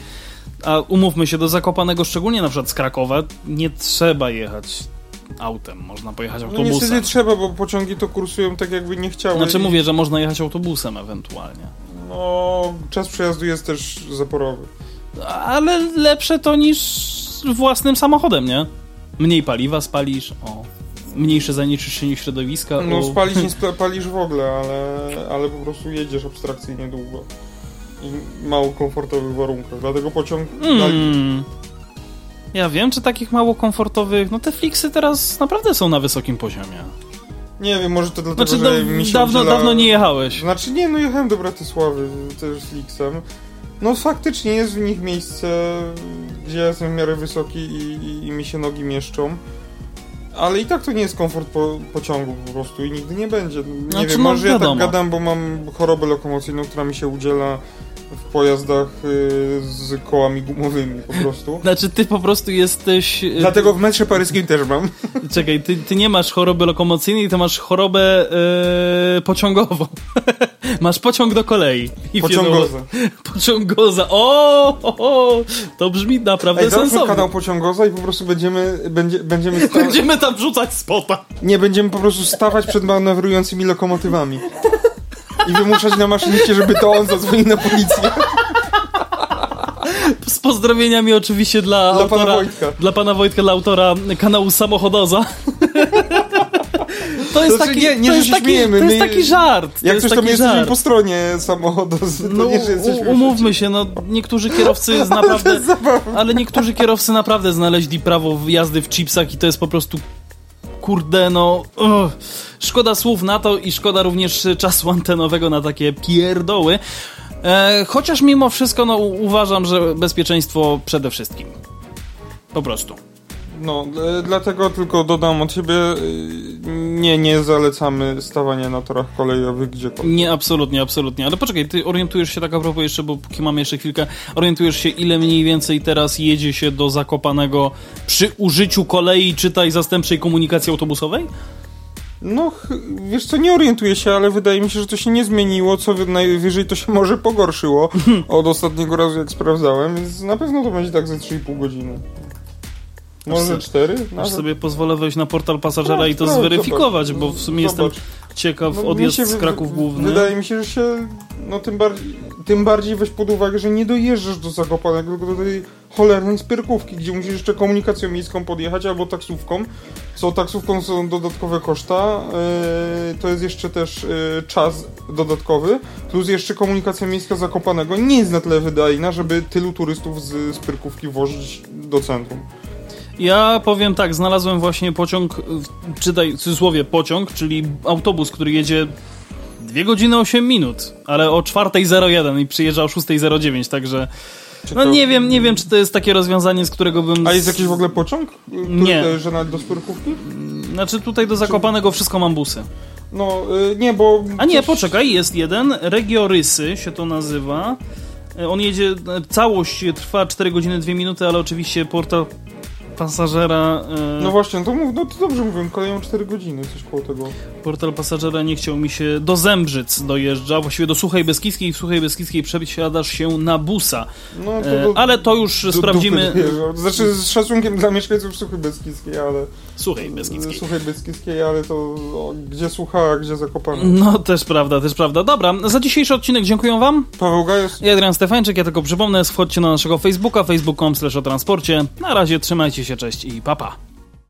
A umówmy się, do Zakopanego, szczególnie na przykład z Krakowa, nie trzeba jechać autem, można pojechać No autobusem. niestety trzeba, bo pociągi to kursują tak jakby nie chciały. Znaczy i- mówię, że można jechać autobusem ewentualnie. No, czas przejazdu jest też zaporowy. Ale lepsze to niż własnym samochodem, nie? Mniej paliwa spalisz, o. Mniejsze zanieczyszczenie środowiska. No o. spalić nie [LAUGHS] spla- palisz w ogóle, ale, ale po prostu jedziesz abstrakcyjnie długo. I mało komfortowych warunkach. Dlatego pociąg. Mm. Ja wiem, czy takich mało komfortowych. No te fliksy teraz naprawdę są na wysokim poziomie. Nie wiem, może to dlatego, Znaczy, że no, mi się dawno, udziela... dawno nie jechałeś. Znaczy nie, no jechałem do Bratysławy też z Lixem. No faktycznie jest w nich miejsce, gdzie ja jestem w miarę wysoki i, i, i mi się nogi mieszczą. Ale i tak to nie jest komfort po, pociągu po prostu i nigdy nie będzie. Nie Znaczy, wiem, no, może ja tak gadam, bo mam chorobę lokomocyjną, która mi się udziela w pojazdach y, z kołami gumowymi po prostu. [LAUGHS] Znaczy, ty po prostu jesteś. y, Dlatego w metrze paryskim też mam. [LAUGHS] Czekaj, ty, ty nie masz choroby lokomocyjnej, ty masz chorobę yy, pociągową. [LAUGHS] masz pociąg do kolei. I Pociągoza. wiadomo- Pociągoza. O, o, o, to brzmi naprawdę Ej, sensownie. kanał pociągoza i po prostu będziemy, będzie, będziemy sta- Będziemy tam wrzucać spota. Nie, będziemy po prostu stawać przed manewrującymi lokomotywami. I wymuszać na maszyniście, żeby to on zadzwonił na policję. Z pozdrowieniami oczywiście dla, Dla autora, pana Wojtka. Dla pana Wojtka, dla autora kanału Samochodoza. To jest Znaczy, taki, nie, nie, to jest taki, śmiejemy, to jest taki żart. Jak coś, to taki my jesteśmy żart. po stronie samochodu. To No, nie, że jesteśmy umówmy się, no niektórzy kierowcy [LAUGHS] naprawdę, ale niektórzy kierowcy naprawdę znaleźli prawo jazdy w chipsach i to jest po prostu kurde, no ugh. szkoda słów na to i szkoda również czasu antenowego na takie pierdoły. E, chociaż mimo wszystko, no uważam, że bezpieczeństwo przede wszystkim. Po prostu. No, e, dlatego tylko dodam od siebie, e, nie, nie zalecamy stawania na torach kolejowych gdziekolwiek. Nie, absolutnie, absolutnie. Ale poczekaj, ty orientujesz się tak a propos jeszcze, bo póki mamy jeszcze chwilkę, orientujesz się ile mniej więcej teraz jedzie się do Zakopanego przy użyciu kolei, czytaj zastępczej komunikacji autobusowej? No, wiesz co, nie orientuję się, ale wydaje mi się, że to się nie zmieniło, co wy- najwyżej to się może pogorszyło [LAUGHS] od ostatniego razu, jak sprawdzałem, więc na pewno to będzie tak ze 3,5 godziny. Może 4? Aż sobie pozwolę wejść na portal pasażera Tak, i to tak, zweryfikować, zobacz. bo w sumie Zobacz. jestem ciekaw No, odjazd się z Kraków Główny. Wydaje mi się, że się, no tym bardziej, tym bardziej weź pod uwagę, że nie dojeżdżasz do Zakopanego, tylko do tej cholernej spyrkówki, gdzie musisz jeszcze komunikacją miejską podjechać albo taksówką. Co taksówką są dodatkowe koszta, yy, to jest jeszcze też yy, czas dodatkowy, plus jeszcze komunikacja miejska Zakopanego nie jest na tyle wydajna, żeby tylu turystów z spyrkówki wozić do centrum. Ja powiem tak, znalazłem właśnie pociąg, czytaj w cudzysłowie pociąg, czyli autobus, który jedzie 2 godziny 8 minut, ale o 4.01 i przyjeżdża o 6.09, także Czy no to- nie wiem, nie wiem, czy to jest takie rozwiązanie, z którego bym... A jest jakiś w ogóle pociąg? który Nie. dojeżdża nawet do spyrkówki? Znaczy tutaj do Zakopanego wszystko mam busy. No, yy, nie, bo... A nie, poczekaj, jest jeden, Regiorysy się to nazywa. E, On jedzie, e, całość trwa 4 godziny 2 minuty, ale oczywiście portal pasażera... e, No właśnie, to, mów, no to dobrze mówię, koleją 4 godziny, coś koło tego. Portal pasażera nie chciał mi się do Zembrzyc dojeżdża, właściwie do Suchej Beskidzkiej i w Suchej Beskidzkiej przesiadasz się na busa. No, E, ale to już do sprawdzimy. Znaczy z szacunkiem dla mieszkańców Suchej Beskidzkiej, ale... Suchej Beskidzkiej. Suchej Beskidzkiej, ale to o, gdzie Sucha, gdzie Zakopane. No, też prawda, też prawda. Dobra, za dzisiejszy odcinek dziękuję wam. Paweł Gajos, I Adrian Stefańczyk, ja tylko przypomnę, wchodźcie na naszego Facebooka, facebook.com slash o transporcie. Na razie trzymajcie się, cześć i papa. Pa.